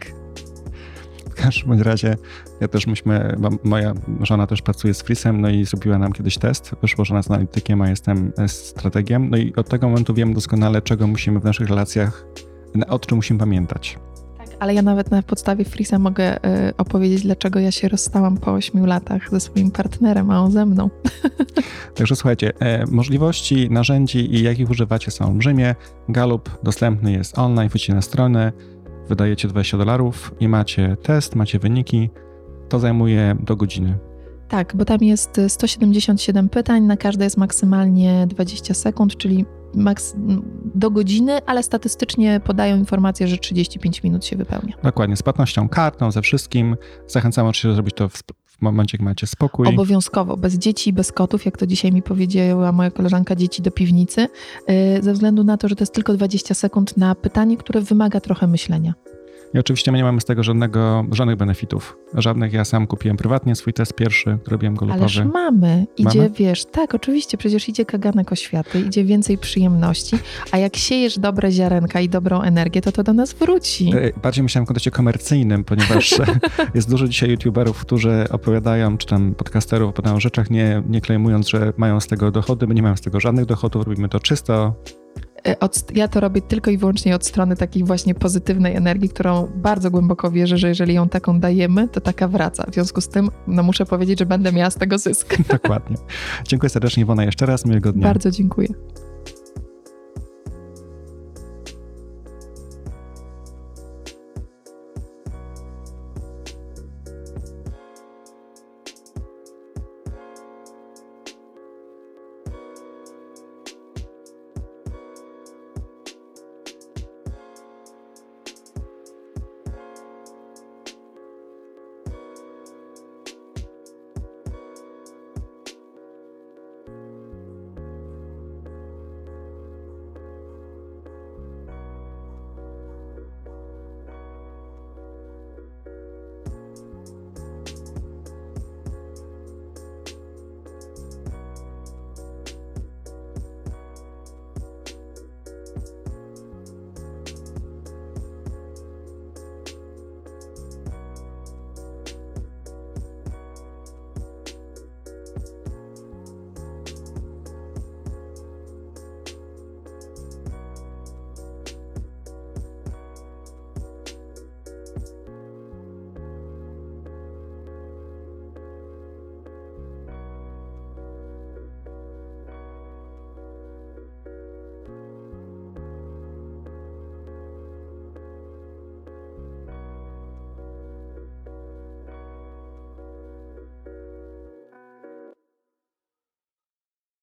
W każdym razie, ja też myśmy, moja żona też pracuje z Frisem, no i zrobiła nam kiedyś test. Wyszło, że ona jest analitykiem, a jestem strategiem. No i od tego momentu wiem doskonale, czego musimy w naszych relacjach o czym musimy pamiętać. Tak, ale ja nawet na podstawie Frisa mogę y, opowiedzieć, dlaczego ja się rozstałam po 8 latach ze swoim partnerem, a on ze mną. (laughs) Także słuchajcie, e, możliwości, narzędzi i jakich używacie są olbrzymie. Galup dostępny jest online, wchodzicie na stronę, wydajecie 20 dolarów i macie test, macie wyniki. To zajmuje do godziny. Tak, bo tam jest 177 pytań, na każde jest maksymalnie 20 sekund, czyli do godziny, ale statystycznie podają informację, że 35 minut się wypełnia. Dokładnie, z płatnością kartą, ze wszystkim. Zachęcam oczywiście zrobić to w, w momencie, jak macie spokój. Obowiązkowo, bez dzieci, bez kotów, jak to dzisiaj mi powiedziała moja koleżanka, dzieci do piwnicy, yy, ze względu na to, że to jest tylko 20 sekund na pytanie, które wymaga trochę myślenia. I oczywiście my nie mamy z tego żadnego, żadnych benefitów. Żadnych. Ja sam kupiłem prywatnie swój test pierwszy, robiłem go lupowy. Ależ mamy. Idzie, mamy? wiesz, tak, oczywiście, przecież idzie kaganek oświaty, idzie więcej przyjemności, a jak siejesz dobre ziarenka i dobrą energię, to to do nas wróci. E, bardziej myślałem w kontekście komercyjnym, ponieważ (laughs) jest dużo dzisiaj youtuberów, którzy opowiadają, czy tam podcasterów opowiadają o rzeczach, nie, nie klejmując, że mają z tego dochody. My nie mamy z tego żadnych dochodów, robimy to czysto od, ja to robię tylko i wyłącznie od strony takiej właśnie pozytywnej energii, którą bardzo głęboko wierzę, że jeżeli ją taką dajemy, to taka wraca. W związku z tym no, muszę powiedzieć, że będę miała z tego zysk. (laughs) Dokładnie. Dziękuję serdecznie Iwona jeszcze raz, miłego dnia. Bardzo dziękuję.